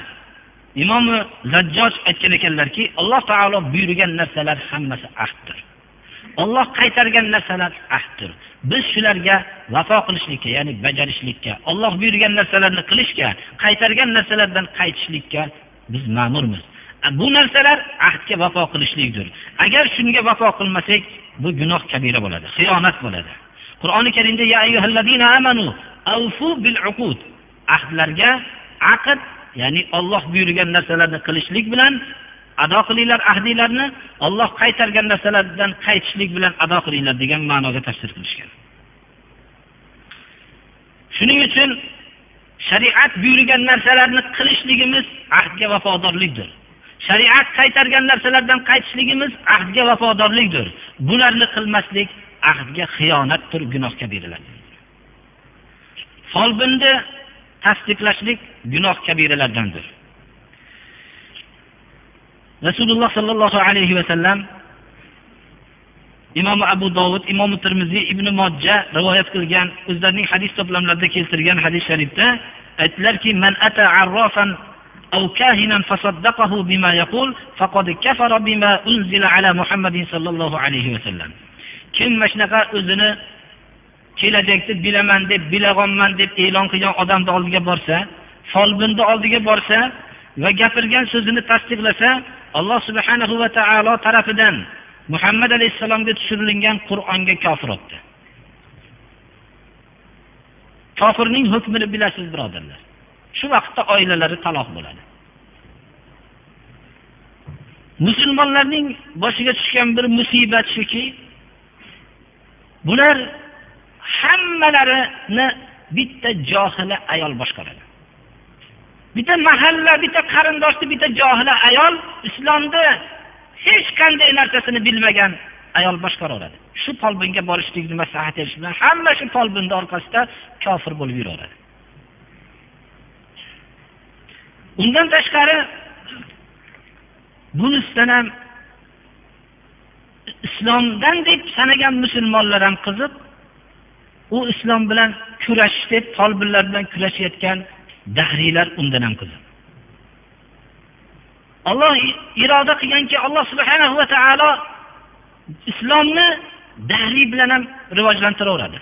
A: Imomi zajjoj aytgan ekanlarki alloh taolo buyurgan narsalar hammasi ahddir. Olloh qaytargan narsalar ahddir. Biz shularga vafo qilishlikka ya'ni bajarishlikka olloh buyurgan narsalarni qilishga qaytargan narsalardan qaytishlikka biz ma'murmiz. Bu narsalar ahdga vafo qilishlikdir. Agar shunga vafo qilmasak bu gunoh kabira bo'ladi xiyonat bo'ladi. Qur'oni karimda ahdlarga aqd ya'ni olloh buyurgan narsalarni qilishlik bilan ado qilinglar ahdinglarni olloh qaytargan narsalardan qaytishlik bilan ado qilinglar degan ma'noga tafsir qilishgan. Shuning uchun shariat buyurgan narsalarni qilishligimiz ahdga vafodorlikdir. Shariat qaytargan narsalardan qaytishligimiz ahdga vafodorlikdir. Bularni qilmaslik ahdga xiyonatdir gunohga beriladi folbinni tasdiqlashlik gunoh kabiralardandir rasululloh sollallohu alayhi vasallam imom abu dovud imom termiziy ibn mojja rivoyat qilgan o'zlarining hadis to'plamlarida keltirgan hadis sharifda aytdilarki man ata arrofan أو كاهنا فصدقه بما يقول فقد كفر بما أنزل على محمد صلى الله عليه وسلم kim mana shunaqa o'zini kelajakni bilaman deb bilag'onman deb e'lon qilgan odamni oldiga borsa folbinni oldiga borsa va gapirgan so'zini tasdiqlasa alloh subhanahu va taolo tarafidan muhammad alayhissalomga tushirilgan qur'onga kofir bo'libdi kofirning hukmini bilasiz birodarlar shu vaqtda oilalari taloq bo'ladi. Musulmonlarning boshiga tushgan bir musibat shuki bular hammalarini bitta johila ayol boshqaradi. Bitta mahalla bitta qarindoshni bitta johila ayol islomni hech qanday narsasini bilmagan ayol boshqaraveradi. Shu folbinga borishlikni maslahat berish bilan hamma shu folbinni orqasida kofir bo'lib yuraveradi undan tashqari bunisidan ham islomdan deb sanagan musulmonlar ham qiziq u islom bilan kurashish deb folbinlar bilan kurashayotgan dahriylar undan ham qiziq olloh iroda qilganki alloh subhana va taolo islomni dahriy bilan ham rivojlantiraveradi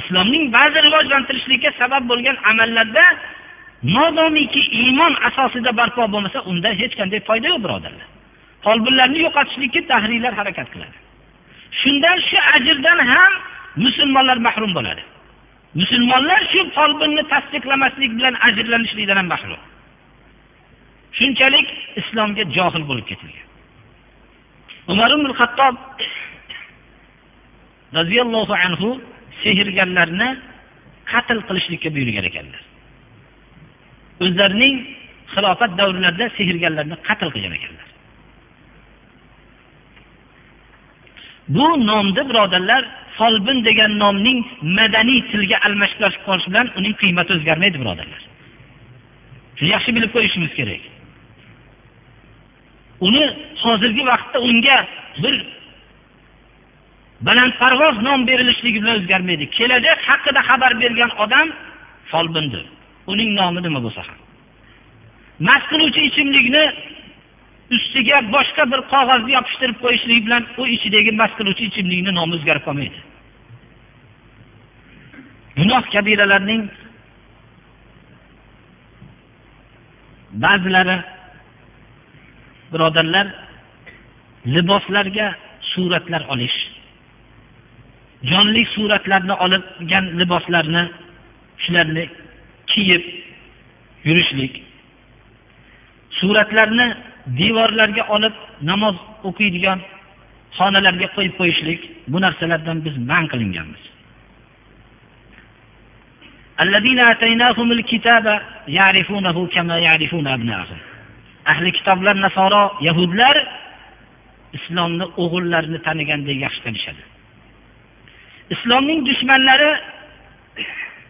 A: islomning ba'zi rivojlantirishlikka sabab bo'lgan amallarda modomiki iymon asosida barpo bo'lmasa unda hech qanday foyda yo'q birodarlar. Folbinlarni yo'qotishlikka tahriylar harakat qiladi. Shundan shu ajrdan ham musulmonlar mahrum bo'ladi. Musulmonlar shu folbinni tasdiqlamaslik bilan ajrlanishlikdan ham mahrum. Shunchalik islomga johil bo'lib ketilgan. Umar ibn hattob roziyallohu anhu sehrgarlarni qatl qilishlikka buyurgan ekanlar. O'zlarining xilofat davrlarida sehrgarlarni qatl qilgan ekanlar. Bu nomni birodarlar folbin degan nomning madaniy tilga almashtirib qolish bilan uning qiymati o'zgarmaydi birodarlar. Shuni yaxshi bilib qo'yishimiz kerak. Uni hozirgi vaqtda unga bir balandparvoz nom berilishligi bilan o'zgarmaydi. Kelajak haqida xabar bergan odam folbindir uning nomi nima bo'lsa ham. Mast qiluvchi ichimlikni ustiga boshqa bir qog'ozni yopishtirib qo'yishlik bilan u ichidagi mast qiluvchi ichimlikni nomi o'zgarib qolmaydi. Gunoh kabiralarning ba'zilari birodarlar liboslarga suratlar olish jonli suratlarni olgan liboslarni shularni kiyib yurishlik. Suratlarni devorlarga olib namoz o'qiydigan xonalarga qo'yib qo'yishlik bu narsalardan biz man qilinganmiz. Ahli kitoblar nasoro yahudlar islomni o'g'illarini tanigandek yaxshi tanishadi. Islomning dushmanlari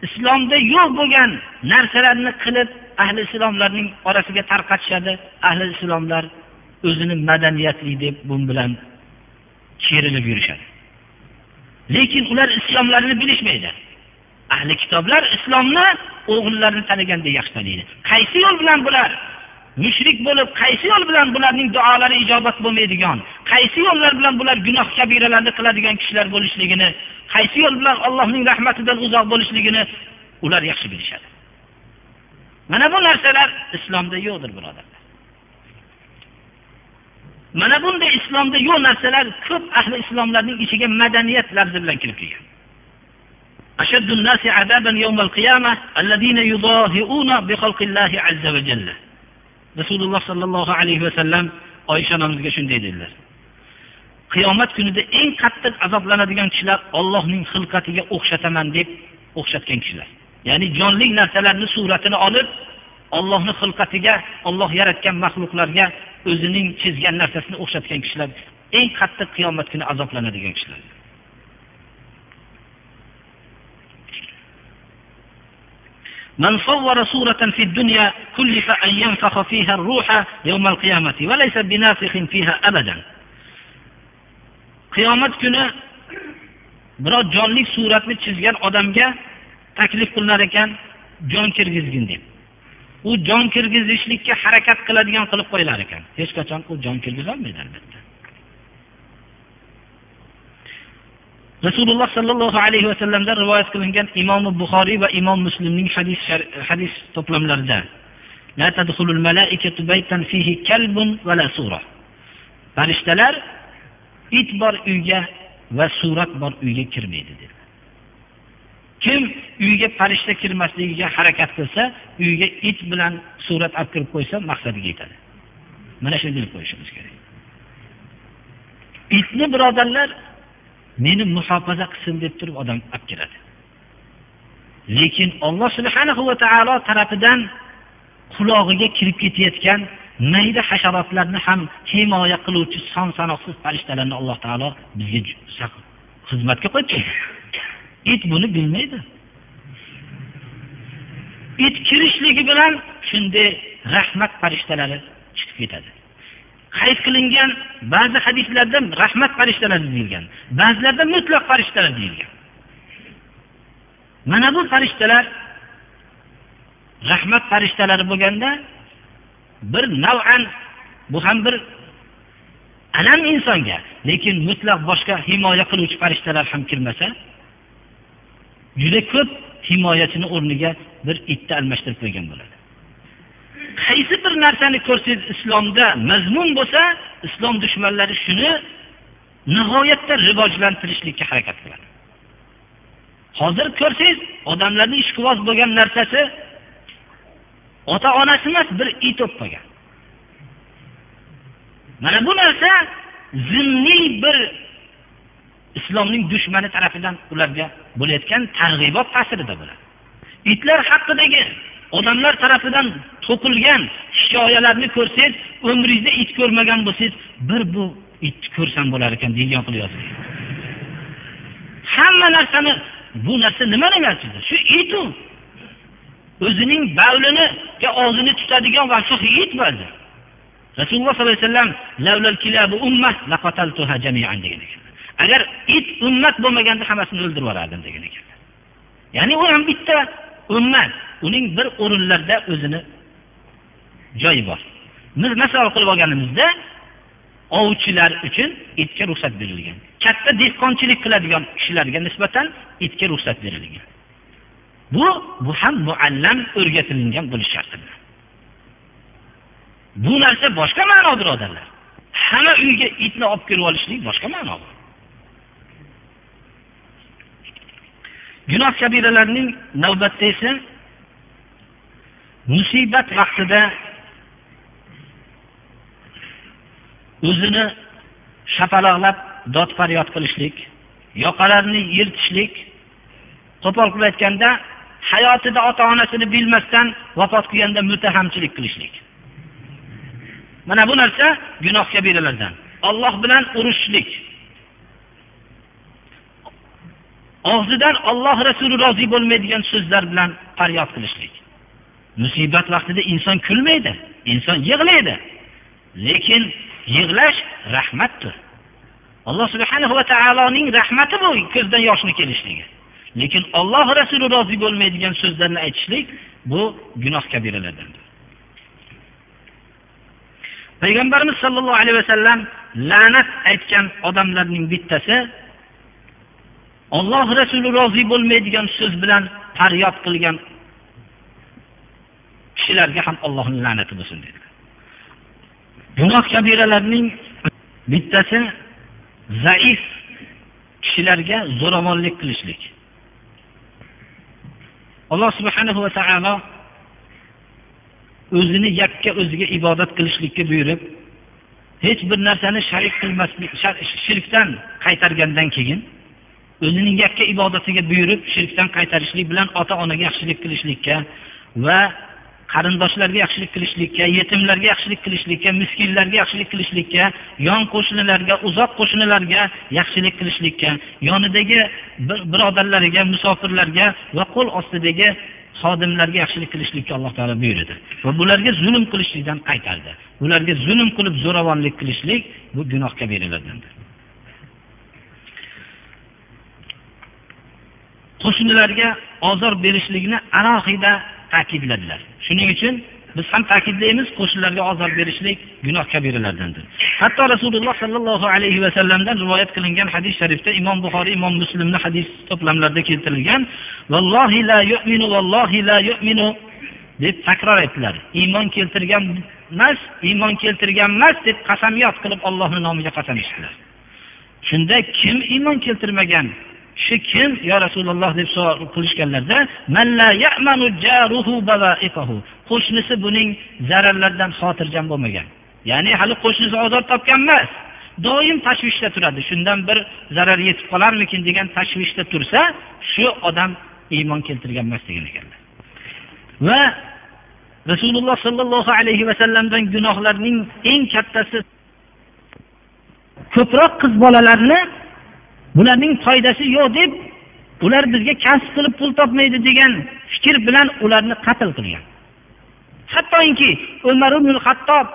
A: islomda yo'q bo'lgan narsalarni qilib ahli islomlarning orasiga tarqatishadi. Ahli islomlar o'zini madaniyatli deb bun bilan cherinib yurishadi. Lekin ular islomlarini bilishmaydi. Ahli kitoblar islomni o'g'illarini tanigandek yaxshi taniydi qaysi yo'l bilan bular mushrik bo'lib qaysi yo'l bilan bularning duolari ijobat bo'lmaydigan qaysi yo'llar bilan bular gunoh kabiralarni qiladigan kishilar bo'lishligini qaysi yo'l bilan allohning rahmatidan uzoq bo'lishligini ular yaxshi bilishadi mana bu narsalar islomda yo'qdir birodarlar mana bunday islomda yo'q narsalar ko'p ahli islomlarning ichiga madaniyat lafzi bilan kirib kelgan أشد الناس عذابا يوم القيامة الذين يضاهئون بخلق الله عز وجل rasululloh sollallohu alayhi vasallam oysha onamizga shunday dedilar. Qiyomat kunida eng qattiq azoblanadigan kishilar ollohning xilqatiga o'xshataman deb o'xshatgan kishilar. Ya'ni jonli narsalarni suratini olib ollohni xilqatiga olloh yaratgan maxluqlarga o'zining chizgan narsasini o'xshatgan kishilar eng qattiq qiyomat kuni azoblanadigan kishilar. من صور صورة في الدنيا كلف أن ينفخ فيها الروح يوم القيامة وليس بنافخ فيها أبدا qiyomat kuni biror jonli suratni chizgan odamga taklif qilinar ekan jon kirgizgin deb u jon kirgizishlikka harakat qiladigan qilib qo'yilar ekan hech qachon u jon kirgizolmaydi albatta Rasululloh sollallohu alayhi vasallamdan rivoyat qilingan imom buxoriy va imom muslimning hadis hadis to'plamlarida farishtalar it bor uyga va surat bor uyga kirmaydi dedi kim uyga farishta kirmasligiga harakat qilsa uyga it bilan surat olib kirib qo'ysa maqsadiga yetadi. Mana shuni bilib qo'yishimiz kerak. Itni birodarlar meni muhofaza qilsin deb turib odam olib kiradi lekin olloh subhanahu va taolo tarafidan qulog'iga kirib ketayotgan mayda hasharotlarni ham himoya qiluvchi son sanoqsiz farishtalarni alloh taolo bizga xizmatga qo'yibdi it buni bilmaydi. It kirishligi bilan shunday rahmat farishtalari chiqib ketadi. Qayd qilingan ba'zi hadislarda rahmat farishtalari deyilgan ba'zilarda mutlaq farishtalar deyilgan. Mana bu farishtalar rahmat farishtalari bo'lganda bir nav'an bu ham bir alam insonga lekin mutlaq boshqa himoya qiluvchi farishtalar ham kirmasa juda ko'p himoyachini o'rniga bir itni almashtirib qo'ygan bo'ladi. Qaysi bir narsani ko'rsangiz islomda mazmun bo'lsa islom dushmanlari shuni nihoyatda rivojlantirishlikka harakat qiladi. Hozir ko'rsangiz odamlarning ishqiboz bo'lgan narsasi ota onasi emas bir it bo'lib qolgan mana bu narsa zimniy bir islomning dushmani tarafidan ularga bo'layotgan targ'ibot ta'sirida bo'ladi. Itlar haqidagi odamlar tarafidan to'qilgan hikoyalarni ko'rsangiz umringizda it ko'rmagan bo'lsangiz bir bu itni ko'rsam bo'lar ekan degan qilib hamma narsani bu narsa nima emasdi shu it u o'zining bavliniga og'zini tutadigan va shu it bo'ldi. Rasululloh sollallohu alayhi vasallam degan ekan. Agar it ummat bo'lmaganda hammasini o'ldirib yuborardim degan ekanlar ya'ni u ham bitta ummat uning bir o'rinlarda o'zini joyi bor. Biz misol qilib olganimizda ovchilar uchun itga ruxsat berilgan. Katta dehqonchilik qiladigan kishilarga nisbatan itga ruxsat berilgan. Bu bu ham muallam o'rgatilingan bo'lishi shart bu narsa boshqa ma'no birodarlar hamma uyga itni olib kirib olishlik boshqa ma'no bu gunoh kabiralarning navbatda esa musibat vaqtida o'zini shapaloqlab dod faryod qilishlik yoqalarini yirtishlik qo'pol qilib aytganda hayotida ota onasini bilmasdan vafot qilganda mutahamchilik qilishlik. Mana bu narsa gunoh kabiralardan olloh bilan urushishlik og'zidan olloh rasuli rozi bo'lmaydigan so'zlar bilan faryod qilishlik. Musibat vaqtida inson kulmaydi inson yig'laydi. Lekin yig'lash rahmatdir. Alloh subhanahu va taoloning rahmati bu ko'zdan yoshni kelishligi. Lekin olloh rasuli rozi bo'lmaydigan so'zlarni aytishlik bu gunoh kabiralardandir payg'ambarimiz sollallohu alayhi vasallam la'nat aytgan odamlarning bittasi olloh rasuli rozi bo'lmaydigan so'z bilan faryod qilgan kishilarga ham allohning la'nati bo'lsin dedi. Gunoh kabiralarning bittasi zaif kishilarga zo'ravonlik qilishlik. Alloh subhanahu va taolo o'zini yakka o'ziga ibodat qilishlikka buyurib hech bir narsani sharik qilmaslik shirkdan qaytargandan keyin o'zining yakka ibodatiga buyurib shirkdan qaytarishlik bilan ota onaga yaxshilik qilishlikka va qarindoshlarga yaxshilik qilishlikka yetimlarga yaxshilik qilishlikka miskinlarga yaxshilik qilishlikka yon qo'shnilarga uzoq qo'shnilarga yaxshilik qilishlikka yonidagi birodarlariga musofirlarga va qo'l ostidagi xodimlarga yaxshilik qilishlikka alloh taolo buyurdi. Va bularga zulm qilishlikdan qaytardi. Ularga zulm qilib zo'ravonlik qilishlik bu gunohga beriladi qo'shnilarga ozor berishlikni alohida ta'kidladilar. Shuning uchun biz ham ta'kidlaymiz qo'shnilarga ozor berishlik gunoh kabiralardandir. Hatto rasululloh sollallohu alayhi vasallamdan rivoyat qilingan hadis sharifda imom buxoriy imom muslimni hadis to'plamlarida keltirilgan vallohi la yu'minu vallohi la yu'minu deb takror aytdilar. Iymon keltirgan emas iymon keltirgan emas deb qasamyod qilib ollohni nomiga qasam ichdilar. Shunda kim iymon keltirmagan? Kishi kim yo rasululloh deb savol qilishganlarda qo'shnisi buning zararlaridan xotirjam bo'lmagan. Ya'ni hali qo'shnisi ozor topgan emas doim tashvishda turadi. Shundan bir zarar yetib qolarmikin degan tashvishda tursa shu odam iymon keltirgan emas degan ekanlar. Va rasululloh sollallohu alayhi vasallamdan gunohlarning eng kattasi ko'proq qiz bolalarni bularning foydasi yo'q deb ular bizga kasb qilib pul topmaydi degan fikr bilan ularni qatl qilgan. Hattoki umar ibn hattob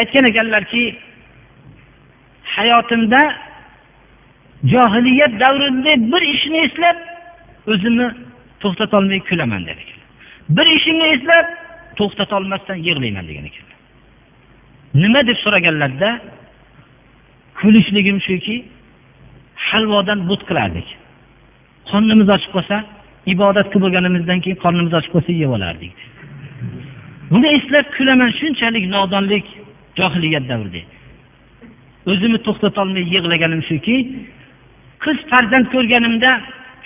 A: aytgan ekanlarki hayotimda johiliyat davrida bir ishni eslab o'zimni to'xtatolmay kulaman dedi bir ishimni eslab to'xtatolmasdan yig'layman degan ekanlar nima deb so'raganlarida kulishligim shuki halvodan but qilardik. Qornimiz ochib qolsa ibodat qilib bo'lganimizdan keyin qornimiz ochib qolsa yeb olardik. Buni eslab kulaman shunchalik nodonlik johiliyat davrida. O'zimni to'xtatolmay yig'laganim shuki qiz farzand ko'rganimda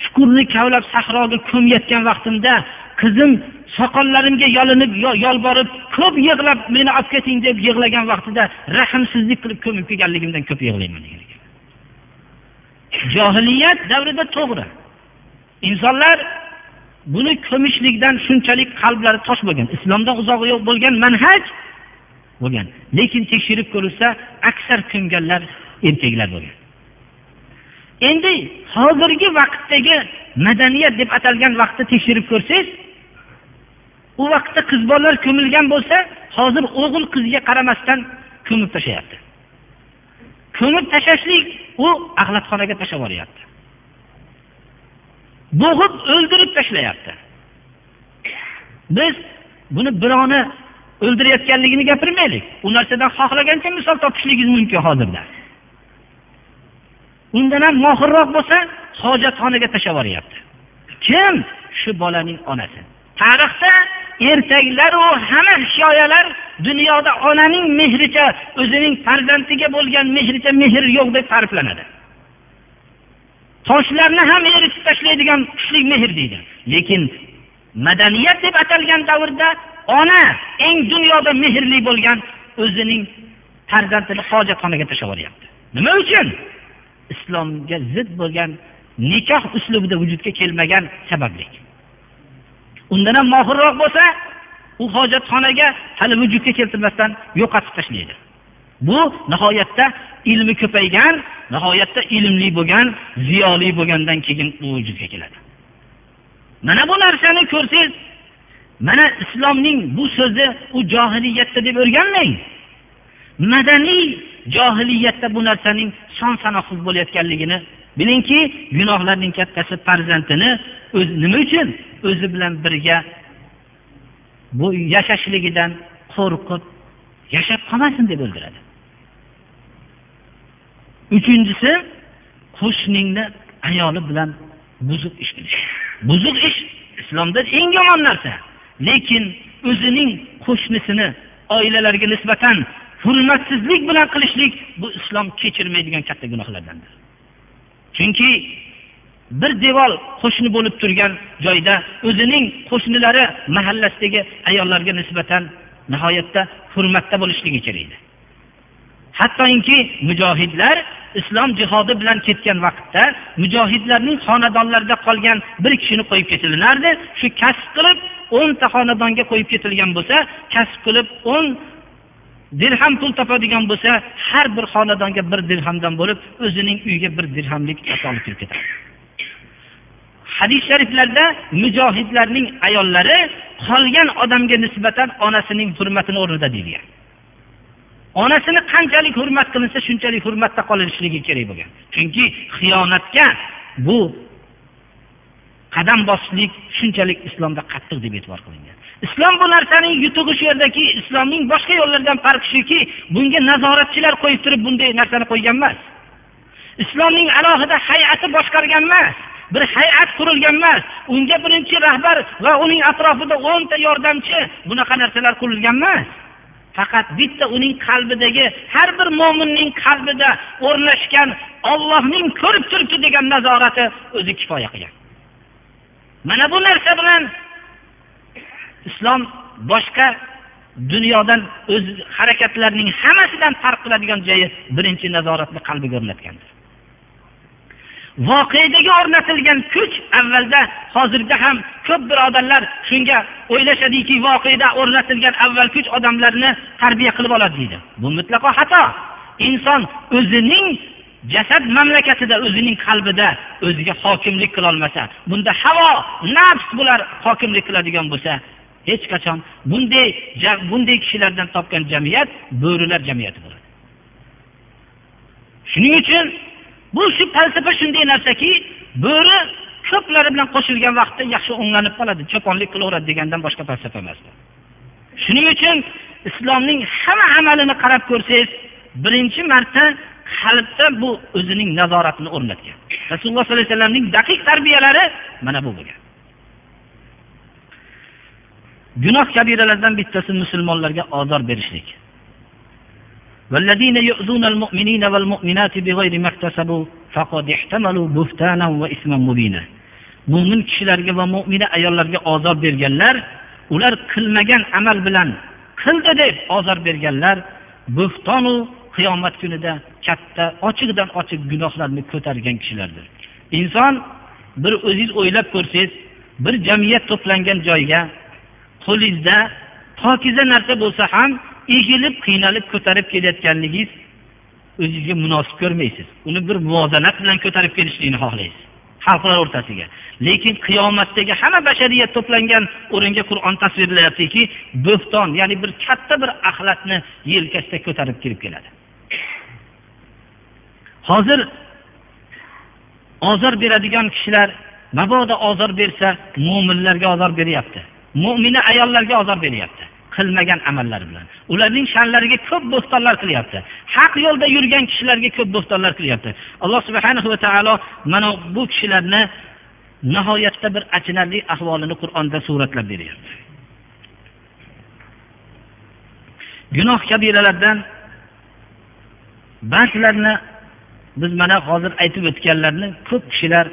A: chuqurni kavlab sahroga ko'myotgan vaqtimda qizim soqollarimga yolinib yolborib ko'p yig'lab meni olib keting deb yig'lagan vaqtida rahmsizlik qilib ko'mib kelganligimdan ko'p yig'layman degan ekan. Johiliyat davrida to'g'ri. Insonlar buni ko'mishlikdan shunchalik qalblari tosh bo'lgan islomdan uzoq bo'lgan manhaj bo'lgan. Lekin tekshirib ko'rilsa aksar ko'mganlar erkaklar bo'lgan. Endi hozirgi vaqtdagi madaniyat deb atalgan vaqtni tekshirib ko'rsangiz u vaqtda qiz bolalar ko'milgan bo'lsa hozir o'g'il qizga qaramasdan ko'mib tashlayapti. Ko'mib tashlashlik u axlatxonaga tashlab yuboryapti bo'g'ib o'ldirib tashlayapti. Biz buni birovni o'ldirayotganligini gapirmaylik. U narsadan xohlagancha misol topishligingiz mumkin hozirda. Undan ham mohirroq bo'lsa hojatxonaga tashlab yuboryapti kim? Shu bolaning onasi. Tarixda ertaklaru hamma hikoyalar dunyoda onaning mehricha o'zining farzandiga bo'lgan mehricha mehr yo'q deb ta'riflanadi. Toshlarni ham eritib tashlaydigan kuchli mehr deydi. Lekin madaniyat deb atalgan davrda ona eng dunyoda mehrli bo'lgan o'zining farzandini hojatxonaga tashlab yuboryapti nima uchun? Islomga zid bo'lgan nikoh uslubida vujudga kelmagan sababli undan ham mohirroq bo'lsa u hojatxonaga hali vujudga keltirmasdan yo'qotib tashlaydi. Bu nihoyatda ilmi ko'paygan nihoyatda ilmli bo'lgan ziyoli bo'lgandan keyin u vujudga keladi. Mana bu narsani ko'rsangiz mana islomning bu so'zi u johiliyatda deb o'rganmang. Madaniy johiliyatda bu narsaning son sanoqsiz bo'layotganligini bilingki gunohlarning kattasi farzandini o'zi nima uchun o'zi bilan birga bu yashashligidan qo'rqib yashab qolmasin deb o'ldiradi. Uchinchisi qo'shningni ayoli bilan buzuq ish qilish. Buzuq ish islomda eng yomon narsa. Lekin o'zining qo'shnisini oilalarga nisbatan hurmatsizlik bilan qilishlik bu islom kechirmaydigan katta gunohlardandir. Chunki bir devor qo'shni bo'lib turgan joyda o'zining qo'shnilari mahallasidagi ayollarga nisbatan nihoyatda hurmatda bo'lishligi kerak edi. Hattoki mujohidlar islom jihodi bilan ketgan vaqtda mujohidlarning xonadonlarida qolgan bir kishini qo'yib ketilinardi. Shu kasb qilib o'nta xonadonga qo'yib ketilgan bo'lsa kasb qilib o'n dirham pul topadigan bo'lsa har bir xonadonga bir dirhamdan bo'lib o'zining uyiga bir dirhamlik olib kirib ketadi. Hadis shariflarda mujohidlarning ayollari qolgan odamga nisbatan onasining hurmatini o'rnida deyilgan. Onasini qanchalik hurmat qilinsa shunchalik hurmatda qolinishligi kerak bo'lgan. Chunki xiyonatga bu qadam bosishlik shunchalik islomda qattiq deb e'tibor qilingan. Islom bu narsaning yutug'i shu yerdaki islomning boshqa yo'llardan farqi shuki bunga nazoratchilar qo'yib turib bunday narsani qo'ygan emas islomning alohida hay'ati boshqargan emas bir hay'at qurilgan emas unga birinchi rahbar va uning atrofida o'nta yordamchi bunaqa narsalar qurilgan emas. Faqat bitta uning qalbidagi har bir mo'minning qalbida o'rnashgan ollohning ko'rib turibdi degan nazorati o'zi kifoya qilgan. Mana bu narsa bilan islom boshqa dunyodan o'z harakatlarining hammasidan farq qiladigan joyi birinchi nazoratni qalbiga o'rnatgandir. Voqedagi o'rnatilgan kuch avvalda hozirda ham ko'p birodarlar shunga o'ylashadiki voqeda o'rnatilgan avval kuch odamlarni tarbiya qilib oladi deydi. Bu mutlaqo xato. Inson o'zining jasad mamlakatida o'zining qalbida o'ziga hokimlik qilolmasa bunda havo nafs bular hokimlik qiladigan bo'lsa hech qachon bunday bunday kishilardan topgan jamiyat bo'rilar jamiyati bo'ladi. Shuning uchun bu shu falsafa shunday narsaki bo'ri ko'plari bilan qo'shilgan vaqtda yaxshi o'nglanib qoladi cho'ponlik qilaveradi degandan boshqa falsafa emas shuning uchun islomning hamma amalini qarab ko'rsangiz birinchi marta qalbda bu o'zining nazoratini o'rnatgan. Rasululloh sollallohu alayhi vasallamning daqiq tarbiyalari mana bu bo'lgan. Gunoh kabiralardan bittasi musulmonlarga ozor berishlik. والذين يؤذون المؤمنين والمؤمنات بغير ما اكتسبوا فقد احتملوا بهتانا وإثما مبينا mo'min kishilarga va mo'mina ayollarga ozor berganlar ular qilmagan amal bilan qildi deb ozor berganlar bo'htonu qiyomat kunida katta ochiqdan ochiq gunohlarni ko'targan kishilardir inson bir o'zingiz o'ylab ko'rsangiz bir jamiyat to'plangan joyga qo'lingizda pokiza narsa bo'lsa ham egilib qiynalib ko'tarib kelayotganligingiz o'zingizga munosib ko'rmaysiz. Uni bir muvozanat bilan ko'tarib kelishlikni xohlaysiz. Xalqlar o'rtasiga. Lekin qiyomatdagi hamma bashariyat to'plangan o'ringa qur'on tasvirlayaptiki bo'xton ya'ni bir katta bir axlatni yelkasida ko'tarib kirib keladi. Hozir ozor beradigan kishilar mabodo ozor bersa mo'minlarga ozor beryapti. Mo'mina ayollarga ozor beryapti. Qilmagan amallari bilan. Ularning sha'nlariga ko'p bo'xtonlar qilyapti. Haq yo'lda yurgan kishilarga ko'p bo'xtonlar qilyapti. Alloh subhana va taolo mana bu kishilarni nihoyatda bir achinarli ahvolini qur'onda suratlab beryapti. Gunoh kabiralardan ba'zilarini biz mana hozir aytib o'tganlarni ko'p kishilar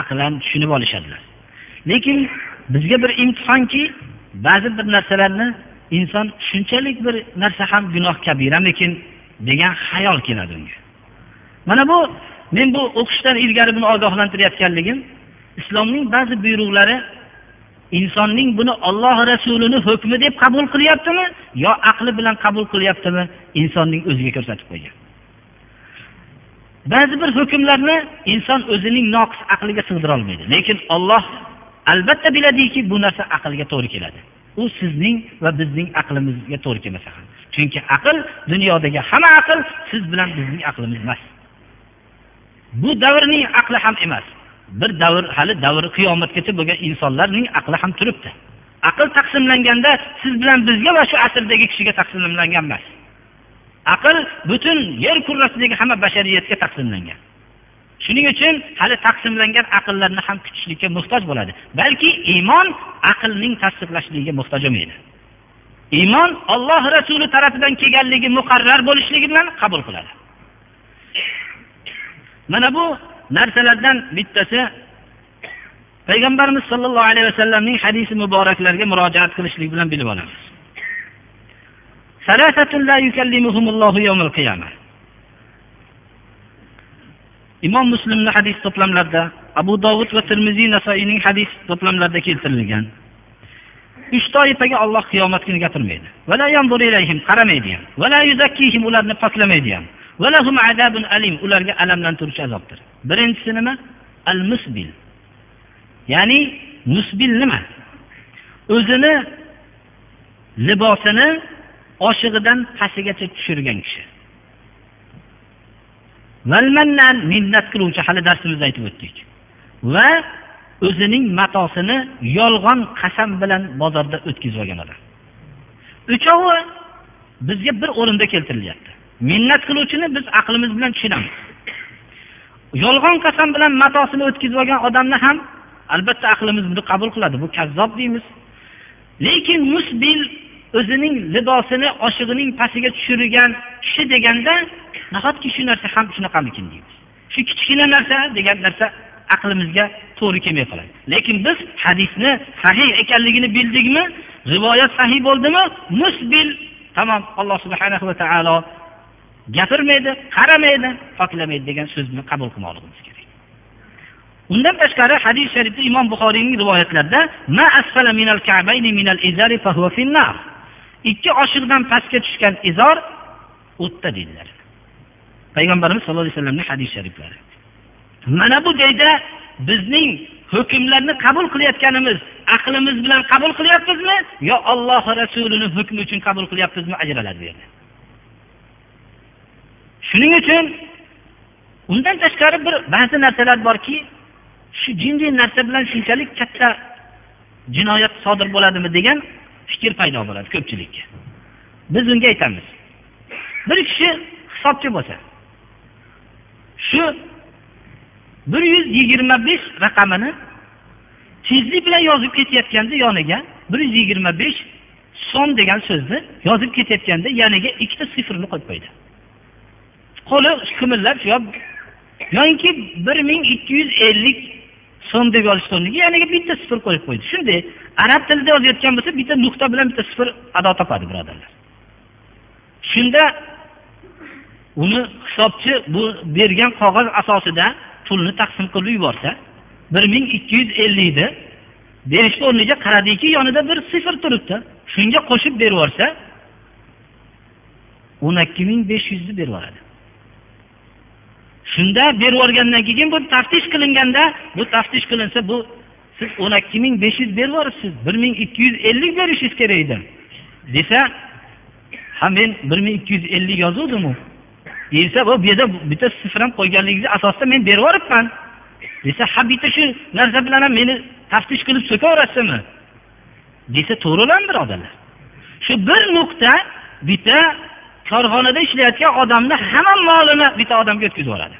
A: aqlan tushunib olishadilar. Lekin bizga bir imtihonki ba'zi bir narsalarni inson shunchalik bir narsa ham gunoh kabiramikin degan xayol keladi unga. Mana bu men bu o'qishdan ilgari buni ogohlantirayotganligim islomning ba'zi buyruqlari insonning buni olloh rasulini hukmi deb qabul qilyaptimi yo aqli bilan qabul qilyaptimi insonning o'ziga ko'rsatib qo'ygan. Ba'zi bir hukmlarni inson o'zining noqis aqliga sig'dira olmaydi lekin olloh albatta biladiki bu narsa aqlga to'g'ri keladi. U sizning va bizning aqlimizga to'g'ri kelmasa ham chunki aql dunyodagi hamma aql siz bilan bizning aqlimiz emas. Bu davrning aqli ham emas. Bir davr hali davr qiyomatgacha bo'lgan insonlarning aqli ham turibdi. Aql taqsimlanganda siz bilan bizga va shu asrdagi kishiga taqsimlangan emas. Aql butun yer kurrasidagi hamma bashariyatga taqsimlangan. Shuning uchun hali taqsimlangan aqllarni ham kutishlikka muhtoj bo'ladi. Balki iymon aqlning tasdiqlashligiga muhtoj bo'lmaydi. Iymon olloh rasuli tarafidan kelganligi muqarrar bo'lishligi bilan qabul qiladi. Mana bu narsalardan bittasi payg'ambarimiz sollallohu alayhi vasallamning hadisi muboraklariga murojaat qilishlik bilan bilib olamiz. Imom muslimni hadis to'plamlarida abu dovud va termiziy nasoiyning hadis to'plamlarida keltirilgan. Uch toifaga olloh qiyomat kuni gapirmaydi. Qaramaydi ham. Ularni poklamaydi ham. Ularga alamlantiruvchi azobdir. Birinchisi nima? Al musbil ya'ni musbil nima? O'zini libosini oshig'idan pastigacha tushirgan kishi. Minnat qiluvchi hali darsimizda aytib o'tdik. Va o'zining matosini yolg'on qasam bilan bozorda o'tkazib olgan odam. Uchovi bizga bir o'rinda keltirilyapti. Minnat qiluvchini biz aqlimiz bilan tushunamiz. Yolg'on qasam bilan matosini o'tkazib olgan odamni ham albatta aqlimiz buni qabul qiladi. Bu kazzob deymiz. Lekin musbil o'zining libosini oshig'ining pastiga tushirgan kishi deganda nahotki shu narsa ham shunaqamikin deymiz. Shu kichkina narsa degan narsa aqlimizga to'g'ri kelmay qoladi. Lekin biz hadisni sahih ekanligini bildikmi rivoyat sahih bo'ldimi musbil tamom alloh subhanahu va taolo gapirmaydi qaramaydi poklamaydi degan so'zni qabul qilmoqligimiz kerak. Undan tashqari hadis sharifda imom buxoriyning rivoyatlarida ikki oshiqdan pastga tushgan izor o'tda deydilar. Payg'ambarimiz sallallohu alayhi vasallamning hadis shariflari. Mana bu joyda bizning hukmlarni qabul qilayotganimiz aqlimiz bilan qabul qilyapmizmi? Yo olloh rasulini hukmi uchun qabul qilyapmizmi? Ajraladi bu yerda. Shuning uchun undan tashqari bir ba'zi narsalar borki shu jinniy narsa bilan shunchalik katta jinoyat sodir bo'ladimi degan fikr paydo bo'ladi ko'pchilikka. Biz unga aytamiz. Bir kishi hisobchi bo'lsa shu bir yuz yigirma besh raqamini tezlik bilan yozib ketayotganda yoniga bir yuz yigirma besh so'm degan so'zni yozib ketayotganda yoniga ikkita sifrni qo'yib qo'ydi. Qo'li qimirlab yoinki bir ming ikki yuz ellik so'm deb yozishni o'rniga yaniga bitta sifir qo'yib qo'ydi. Shunday arab tilida yozayotgan bo'lsa bitta nuqta bilan bitta sifir ado topadi birodarlar. Shunda uni hisobchi bu bergan qog'oz asosida pulni taqsim qilib yuborsa bir ming ikki yuz ellikni berishni o'rniga qaradiki yonida bir sifir turibdi. Shunga qo'shib berib yuborsa o'n ikki ming besh yuzni berib yuboradi. Shunda berib yuborgandan keyin bu taftish qilinganda bu taftish qilinsa bu siz o'n ikki ming besh yuz berib yuboribsiz? Bir ming ikki yuz ellik berishingiz kerak edi. Desa ha men bir ming ikki yuz ellik yozuvdimu? Deyilsa bu yerda bitta sifr ham qo'yganligingizni asosida men berib yuboribman. Desa ha bitta shu narsa bilan ham meni taftish qilib so'kaverasizmi? Desa to'g'rilan birodarlar. Shu bir nuqta bitta korxonada ishlayotgan odamni hamma molini bitta odamga o'tkazib yuboradi.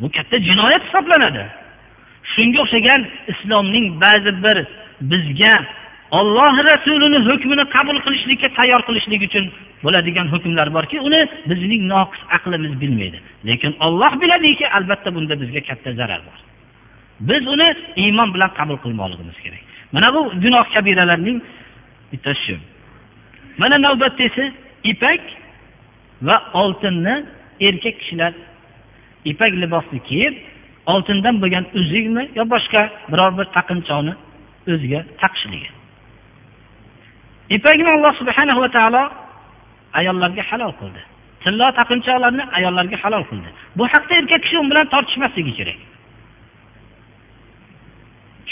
A: Bu katta jinoyat hisoblanadi. Shunga o'xshagan islomning ba'zi bir bizga olloh rasulini hukmini qabul qilishlikka tayyor qilishlik uchun bo'ladigan hukmlar borki uni bizning noqis aqlimiz bilmaydi. Lekin olloh biladiki albatta bunda bizga katta zarar bor. Biz uni iymon bilan qabul qilmoqligimiz kerak. Mana bu gunoh kabiralarning bittasi shu. Mana navbatda esa ipak va oltinni erkak kishilar ipak libosni kiyib oltindan bo'lgan uzukmi yo boshqa biror bir taqinchoqni o'ziga taqishligi ipakni alloh subhanahu va taolo ayollarga halol qildi. Tillo taqinchoqlarni ayollarga halol qildi. Bu haqda erkak kishi u bilan tortishmasligi kerak.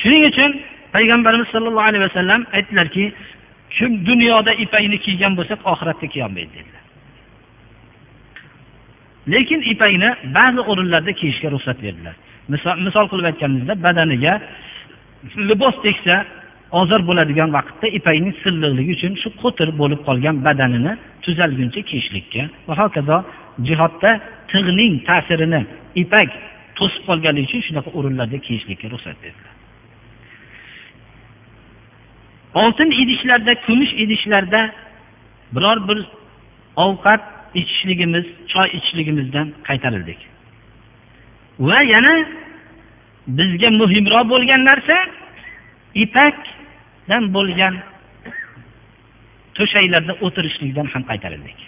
A: Shuning uchun payg'ambarimiz sollallohu alayhi vasallam aytdilarki kim dunyoda ipakni kiygan bo'lsa oxiratda kiyolmaydi dedilar. Lekin ipakni ba'zi o'rinlarda kiyishga ruxsat berdilar. Misol misol qilib aytganimizda badaniga libos tegsa ozor bo'ladigan vaqtda ipakning silliqligi uchun shu qo'tir bo'lib qolgan badanini tuzalguncha kiyishlikka va hokazo jihodda tig'ning ta'sirini ipak to'sib qolganligi uchun shunaqa o'rinlarda kiyishlikka ruxsat berdilar. Oltin idishlarda kumush idishlarda biror bir ovqat ichishligimiz choy ichishligimizdan qaytarildik. Va yana bizga muhimroq bo'lgan narsa ipakdan bo'lgan to'shaklarda o'tirishlikdan ham qaytarildik.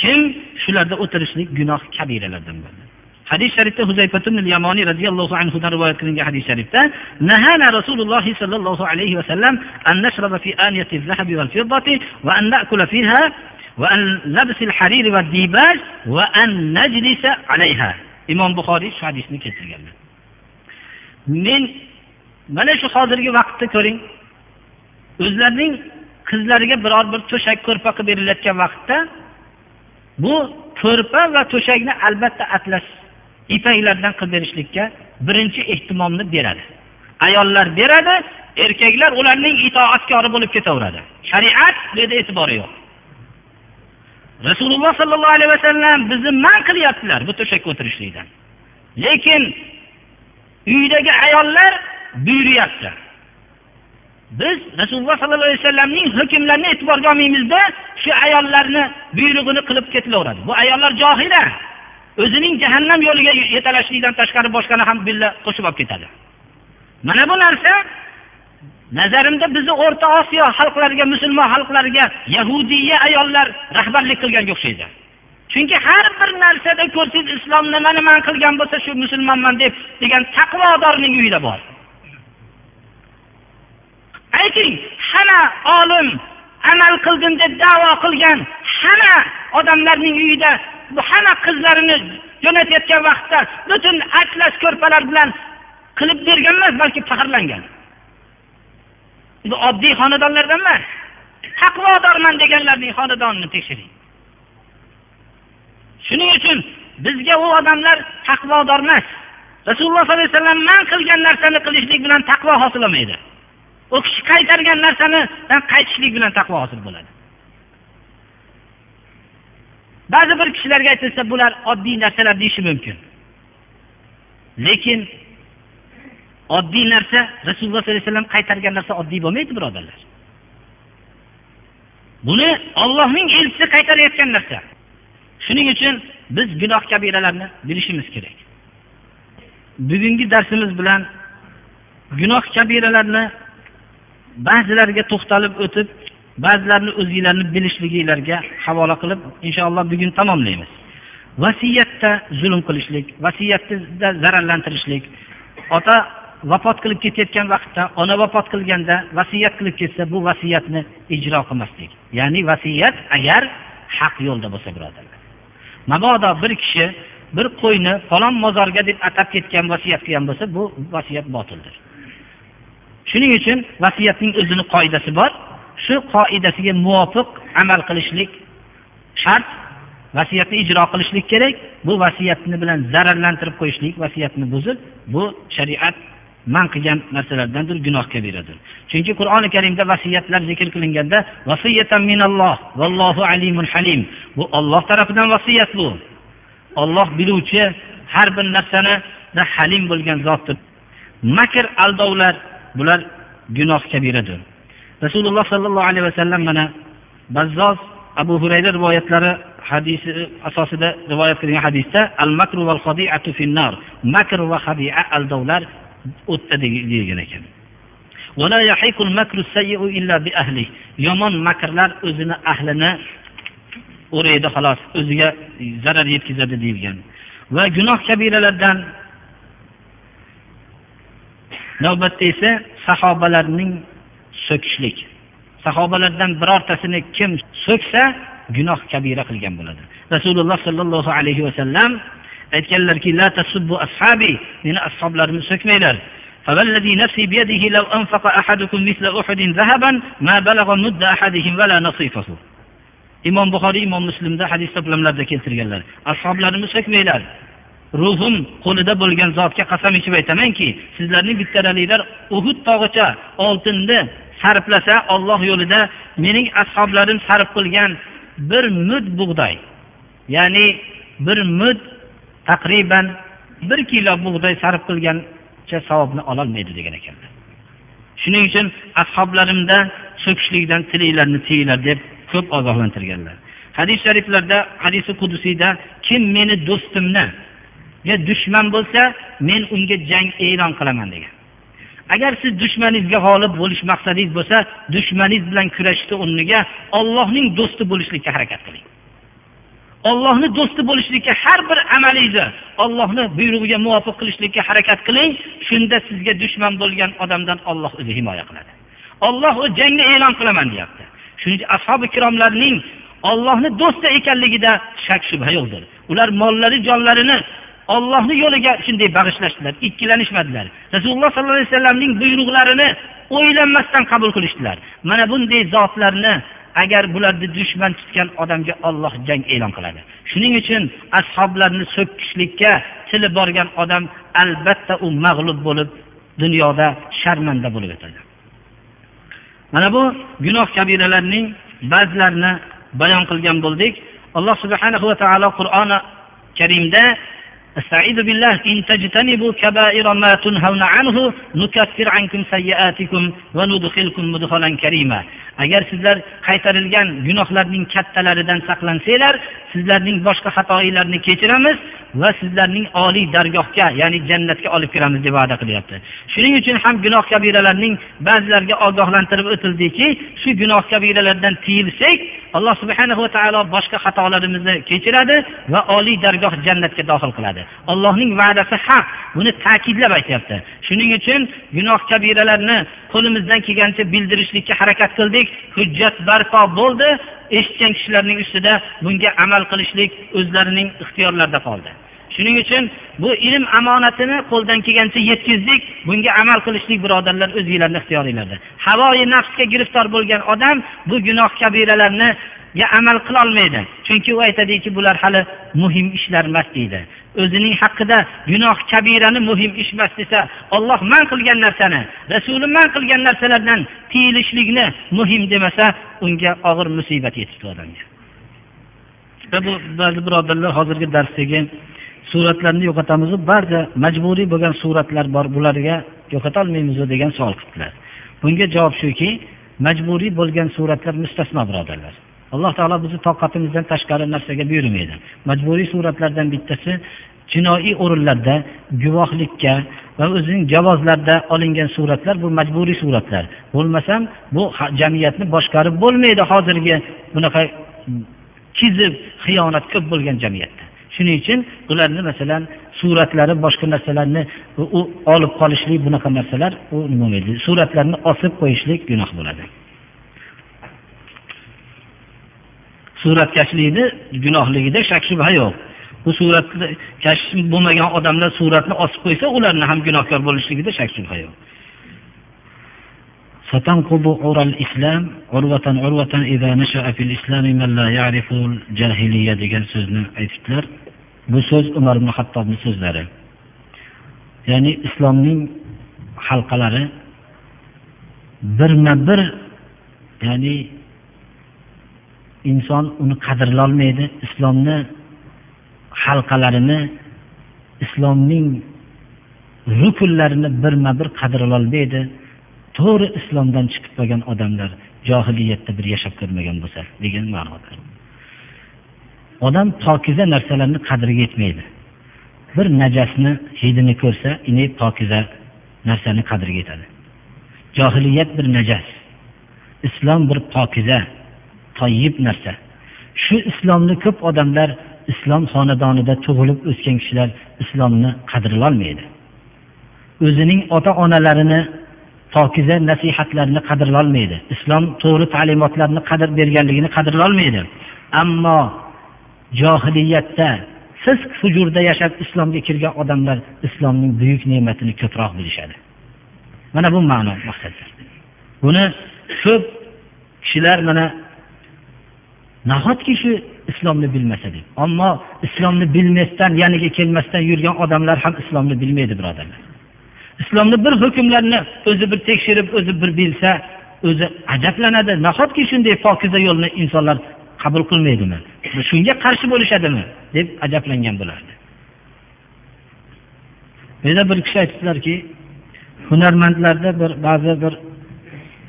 A: Kim shularda o'tirishlik gunoh kabiralardan bo'ldi? hadis sharifda huzayfatun yamoniy roziyallohu anhudan rivoyat qilingan hadis sharifda nahana rasululloh sollallohu alayhi vasallam an nashraba fi aniyati zahabi wal fiddati wa an na'kula fiha wa an labsil harir va dibaj wa an najlisa alayha imom buxoriy shu hadisni keltirganlar. Men mana shu hozirgi vaqtda ko'ring. O'zlarining qizlariga biror bir to'shak ko'rpa qilib berilayotgan vaqtda bu ko'rpa va to'shakni albatta atlash ipaklardan qilib berishlikka birinchi ehtimomni beradi. Ayollar beradi erkaklar ularning itoatkori bo'lib ketaveradi. Shariat bu yerda e'tibori yo'q. Rasululloh sollallohu alayhi vasallam bizni man qilyaptilar bu to'shakka o'tirishlikdan. Lekin uydagi ayollar buyuryapti. Biz rasululloh sollallohu alayhi vasallamning hukmlarini e'tiborga olmaymizda shu ayollarni buyrug'ini qilib ketilaveradi. Bu ayollar johila o'zining jahannam yo'liga yetalashlikdan tashqari boshqani ham billa qo'shib olib ketadi. Mana bu narsa nazarimda bizni o'rta osiyo xalqlariga musulmon xalqlariga yahudiya ayollar rahbarlik qilganga o'xshaydi. Chunki har bir narsada ko'rsangiz islom nimani man qilgan bo'lsa shu musulmonman deb degan taqvodorning uyida bor. Ayting hamma olim amal qildim deb davo qilgan hamma odamlarning uyida hamma qizlarini jo'natayotgan vaqtda butun atlas ko'rpalar bilan qilib bergan emas balki faxrlangan. Bu oddiy xonadonlardan emas taqvodorman deganlarning xonadonini tekshiring. Shuning uchun bizga u odamlar taqvodor emas. Rasululloh sollallohu alayhi vasallam man qilgan narsani qilishlik bilan taqvo hosil bo'lmaydi u kishi qaytargan narsanidan qaytishlik bilan taqvo hosil bo'ladi. Ba'zi bir kishilarga aytilsa bular oddiy narsalar deyishi mumkin. Lekin oddiy narsa rasululloh sollallohu alayhi vasallam qaytargan narsa oddiy bo'lmaydi birodarlar. Buni ollohning elchisi qaytarayotgan narsa. Shuning uchun biz gunoh kabiralarni bilishimiz kerak. Bugungi darsimiz bilan gunoh kabiralarni ba'zilariga to'xtalib o'tib ba'zilarini o'zinglarni bilishliginglarga havola qilib inshaalloh bugun tamomlaymiz. Vasiyatda zulm qilishlik vasiyatda zararlantirishlik ota vafot qilib ketayotgan vaqtda ona vafot qilganda vasiyat qilib ketsa bu vasiyatni ijro qilmaslik. Ya'ni vasiyat agar haq yo'lda bo'lsa birodarlar mabodo bir kishi bir qo'yni falon mozorga deb atab ketgan vasiyat qilgan bo'lsa bu vasiyat botildir. Shuning uchun vasiyatning o'zini qoidasi bor. Shu qoidasiga muvofiq amal qilishlik shart vasiyatni ijro qilishlik kerak. Bu vasiyatni bilan zararlantirib qo'yishlik vasiyatni buzib bu shariat man qilgan narsalardandir gunoh kabiradir chunki qur'oni karimda vasiyatlar zikr qilinganda vasiyatan minalloh vallohu alimun halim. Bu olloh tarafidan vasiyat bu. Olloh biluvchi har bir narsani halim bo'lgan zotdir. Makr aldovlar bular gunoh kabiradir rasululloh sollallohu alayhi vasallam mana bazzos abu hurayra rivoyatlari hadisi asosida rivoyat qilingan hadisda al makru val hadiatu finnar makr va hadia aldovlar o'tda deyilgan ekan. Yomon makrlar o'zini ahlini o'raydi xolos o'ziga zarar yetkazadi deyilgan. Va gunoh kabiralardan navbatda esa sahobalarning so'kishlik sahobalardan birortasini kim so'ksa gunoh kabira qilgan bo'ladi rasululloh sollallohu alayhi vasallam aytganlarki la tasubbu ashabi meni ashoblarimni so'kmanglar فوالذي نفسي بيده لو أنفق أحدكم مثل أحد ذهبا ما بلغ مد أحدهم ولا نصيفه imom buxoriy imom muslimda hadis to'plamlarida keltirganlar ashoblarimni so'kmanglar ruhim qo'lida bo'lgan zotga qasam ichib aytamanki sizlarning bittalaringlar uhud tog'icha oltinni sarflasa olloh yo'lida mening ashoblarim sarf qilgan bir mud bug'doy ya'ni bir mud taqriban bir kilo bug'doy sarf qilgancha savobni ololmaydi degan ekanlar. Shuning uchun ashoblarimda so'kishlikdan tilinglarni tiyinglar deb ko'p ogohlantirganlar. Hadis shariflarda hadisi qudusiyda kim meni do'stimni dushman bo'lsa men unga jang e'lon qilaman degan. Agar siz dushmaningizga g'olib bo'lish maqsadingiz bo'lsa dushmaningiz bilan kurashishni o'rniga ollohning do'sti bo'lishlikka harakat qiling. Ollohni do'sti bo'lishlikka har bir amalingizni ollohni buyrug'iga muvofiq qilishlikka harakat qiling. Shunda sizga dushman bo'lgan odamdan olloh o'zi himoya qiladi. Olloh u jangni e'lon qilaman deyapti. Shuning uchun ashobi ikromlarning ollohni do'sti ekanligida shak shubha yo'qdir. Ular mollari jonlarini ollohni yo'liga shunday bag'ishlashdilar ikkilanishmadilar. Rasululloh sollallohu alayhi vasallamning buyruqlarini o'ylanmasdan qabul qilishdilar. Mana bunday zotlarni agar bularni dushman tutgan odamga olloh jang e'lon qiladi. Shuning uchun ashoblarni so'kkishlikka tili borgan odam albatta u mag'lub bo'lib dunyoda sharmanda bo'lib o'tadi. Mana bu gunoh kabiralarning ba'zilarini bayon qilgan bo'ldik. Alloh subhanahu va taolo qur'oni karimda استعيذ بالله إن تجتنبوا كبائر ما تنهون عنه نكفر عنكم سيئاتكم وندخلكم مدخلا كريما agar sizlar qaytarilgan gunohlarning kattalaridan saqlansanglar sizlarning boshqa xatoinglarni kechiramiz va sizlarning oliy dargohga ya'ni jannatga olib kiramiz deb va'da qilyapti shuning uchun ham gunoh kabiralarning ba'zilariga ogohlantirib o'tildiki shu gunoh kabiralardan tiyilsak alloh subhana va taolo boshqa xatolarimizni kechiradi va oliy dargoh jannatga dohil qiladi Allohning va'dasi haq. Buni ta'kidlab aytyapti. Shuning uchun gunoh kabiralarni qo'limizdan kelgancha bildirishlikka harakat qildik. Hujjat barpo bo'ldi. Eshitgan kishilarning ustida bunga amal qilishlik o'zlarining ixtiyorlarida qoldi. Shuning uchun bu ilm amonatini qo'ldan kelgancha yetkazdik. Bunga amal qilishlik birodarlar o'zinglarni ixtiyoringlarda. Havoyi nafsga giriftor bo'lgan odam bu gunoh kabiralarni amal qilolmaydi. Chunki u aytadiki bular hali muhim ishlar emas deydi. O'zining haqida gunoh kabirani muhim ish emas desa olloh man qilgan narsani rasuli man qilgan narsalardan tiyilishlikni muhim demasa unga og'ir musibat yetibdi odamga va bu ba'zi birodarlar hozirgi darsdagi suratlarni yo'qotamizu. Barcha majburiy bo'lgan suratlar bor bularga yo'qotolmaymizu degan savol qildilar bunga javob shuki majburiy bo'lgan suratlar mustasno birodarlar. Alloh taolo bizni toqatimizdan tashqari narsaga buyurmaydi. Majburiy suratlardan bittasi jinoiy o'rinlarda guvohlikka va o'zining javozlarda olingan suratlar bu majburiy suratlar. Bo'lmasam bu jamiyatni boshqarib bo'lmaydi hozirgi bunaqa kizib xiyonat ko'p bo'lgan jamiyatda. Shuning uchun ularni masalan suratlari boshqa narsalarni u olib qolishlik bunaqa narsalar u nima bo'lmaydi suratlarni osib qo'yishlik gunoh bo'ladi. Suratkashlikni gunohligida shak shubha yo'q. bu suratni kash bo'lmagan odamlar suratni osib qo'ysa ularni ham gunohkor bo'lishligida shak shubha yo'q ستنقض عرى الإسلام عروة عروة إذا نشأ في الإسلام من لا يعرف الجاهلية degan so'zni aytibdilar bu so'z umar ibn hattobni so'zlari ya'ni islomning halqalari birma bir ya'ni inson uni qadrlolmaydi islomni halqalarini islomning rukunlarini birma bir qadrlolmaydi.
B: To'g'ri islomdan chiqib qolgan odamlar johiliyatda bir yashab ko'rmagan bo'lsa degan ma'noda. Odam pokiza narsalarni qadriga yetmaydi. Bir najasni hidini ko'rsa ini pokiza narsani qadriga yetadi. Johiliyat bir najas islom bir pokiza toyib narsa. Shu islomni ko'p odamlar islom xonadonida tug'ilib o'sgan kishilar islomni qadrlolmaydi. O'zining ota onalarini pokiza nasihatlarini qadrlolmaydi. Islom to'g'ri ta'limotlarni qadr berganligini qadrlolmaydi. Ammo johiliyatda fisq hujurda yashab islomga kirgan odamlar islomning buyuk ne'matini ko'proq bilishadi. Mana bu ma'no maqsadlar buni ko'p kishilar mana nahotki shu islomni bilmasa deb ammo islomni bilmasdan yaniga kelmasdan yurgan odamlar ham islomni bilmaydi birodarlar. Islomni bir hukmlarni o'zi bir tekshirib o'zi bir bilsa o'zi ajablanadi. Nahotki shunday pokiza yo'lni insonlar qabul qilmaydimi? Shunga qarshi bo'lishadimi? deb ajablangan bo'lardi. Yana bir kishi aytibdilarki hunarmandlarda bir ba'zi bir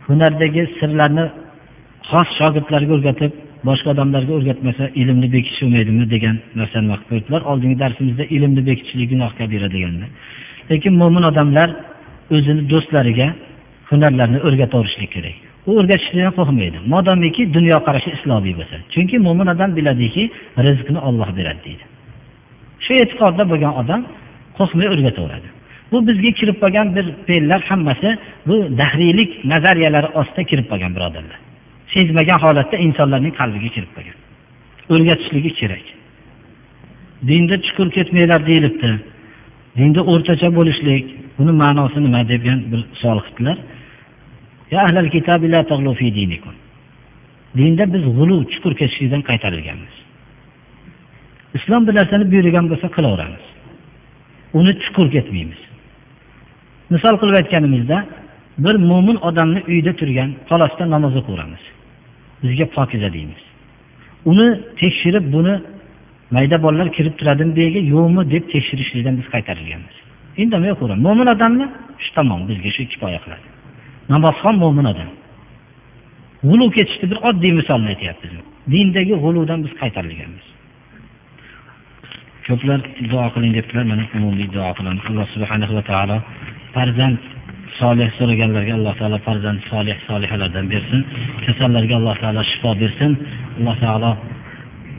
B: hunardagi sirlarni xos shogirdlarga o'rgatib boshqa odamlarga o'rgatmasa ilmni bekitish bo'lmaydimi degan narsani vaqt qo'ydilar oldingi darsimizda ilmni bekitishlik gunoh kabira deganda. Lekin mo'min odamlar o'zini do'stlariga hunarlarni o'rgataverishlik kerak. U o'rgatishlikdan qo'rqmaydi. Modomiki dunyoqarashi islomiy bo'lsa chunki mo'min odam biladiki rizqni olloh beradi deydi. Shu e'tiqodda bo'lgan odam qo'rqmay o'rgataveradi. Bu bizga kirib qolgan bir fe'llar hammasi bu dahriylik nazariyalari ostida kirib qolgan birodarlar. Sezmagan holatda insonlarning qalbiga kirib qolgan. O'rgatishligi kerak. Dinda chuqur ketmanglar deyilibdi. Dinda o'rtacha bo'lishlik buni ma'nosi nima degan bir savol qildilar dinda biz g'ulu chuqur ketishlikdan qaytarilganmiz. Islom bir narsani buyurgan bo'lsa qilaveramiz. Uni chuqur ketmaymiz. Misol qilib aytganimizda bir mo'min odamni uyda turgan xolosda namoz o'qiveramiz bizga pokiza deymiz. Uni tekshirib buni mayda bolalar kirib turadimi bu yerga yo'qmi deb tekshirishlikdan biz qaytarilganmiz. Indamay o'qiveramiz mo'min odamni shu tamom bizga shu kifoya qiladi. Namozxon mo'min odam. G'ulu ketishni bir oddiy misolni aytyapmiz. Dindagi g'uludan biz qaytarilganmiz. Ko'plar duo qiling debdilar. Mana umumiy duo qilamiz. Alloh subhanahu va taolo farzand solih so'raganlarga alloh taolo farzand solih solihalardan bersin. Kasallarga alloh taolo shifo bersin. Alloh taolo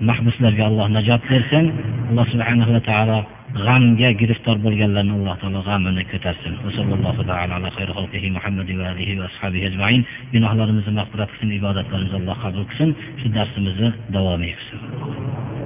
B: mahbuslarga alloh najot bersin. Alloh subhanahu va taolo g'amga giriftor bo'lganlarni alloh taolo g'amini ko'tarsin. Gunohlarimizni mag'firat qilsin ibodatlarimizni alloh qabul qilsin. Shu darsimizni davomiy qilsin.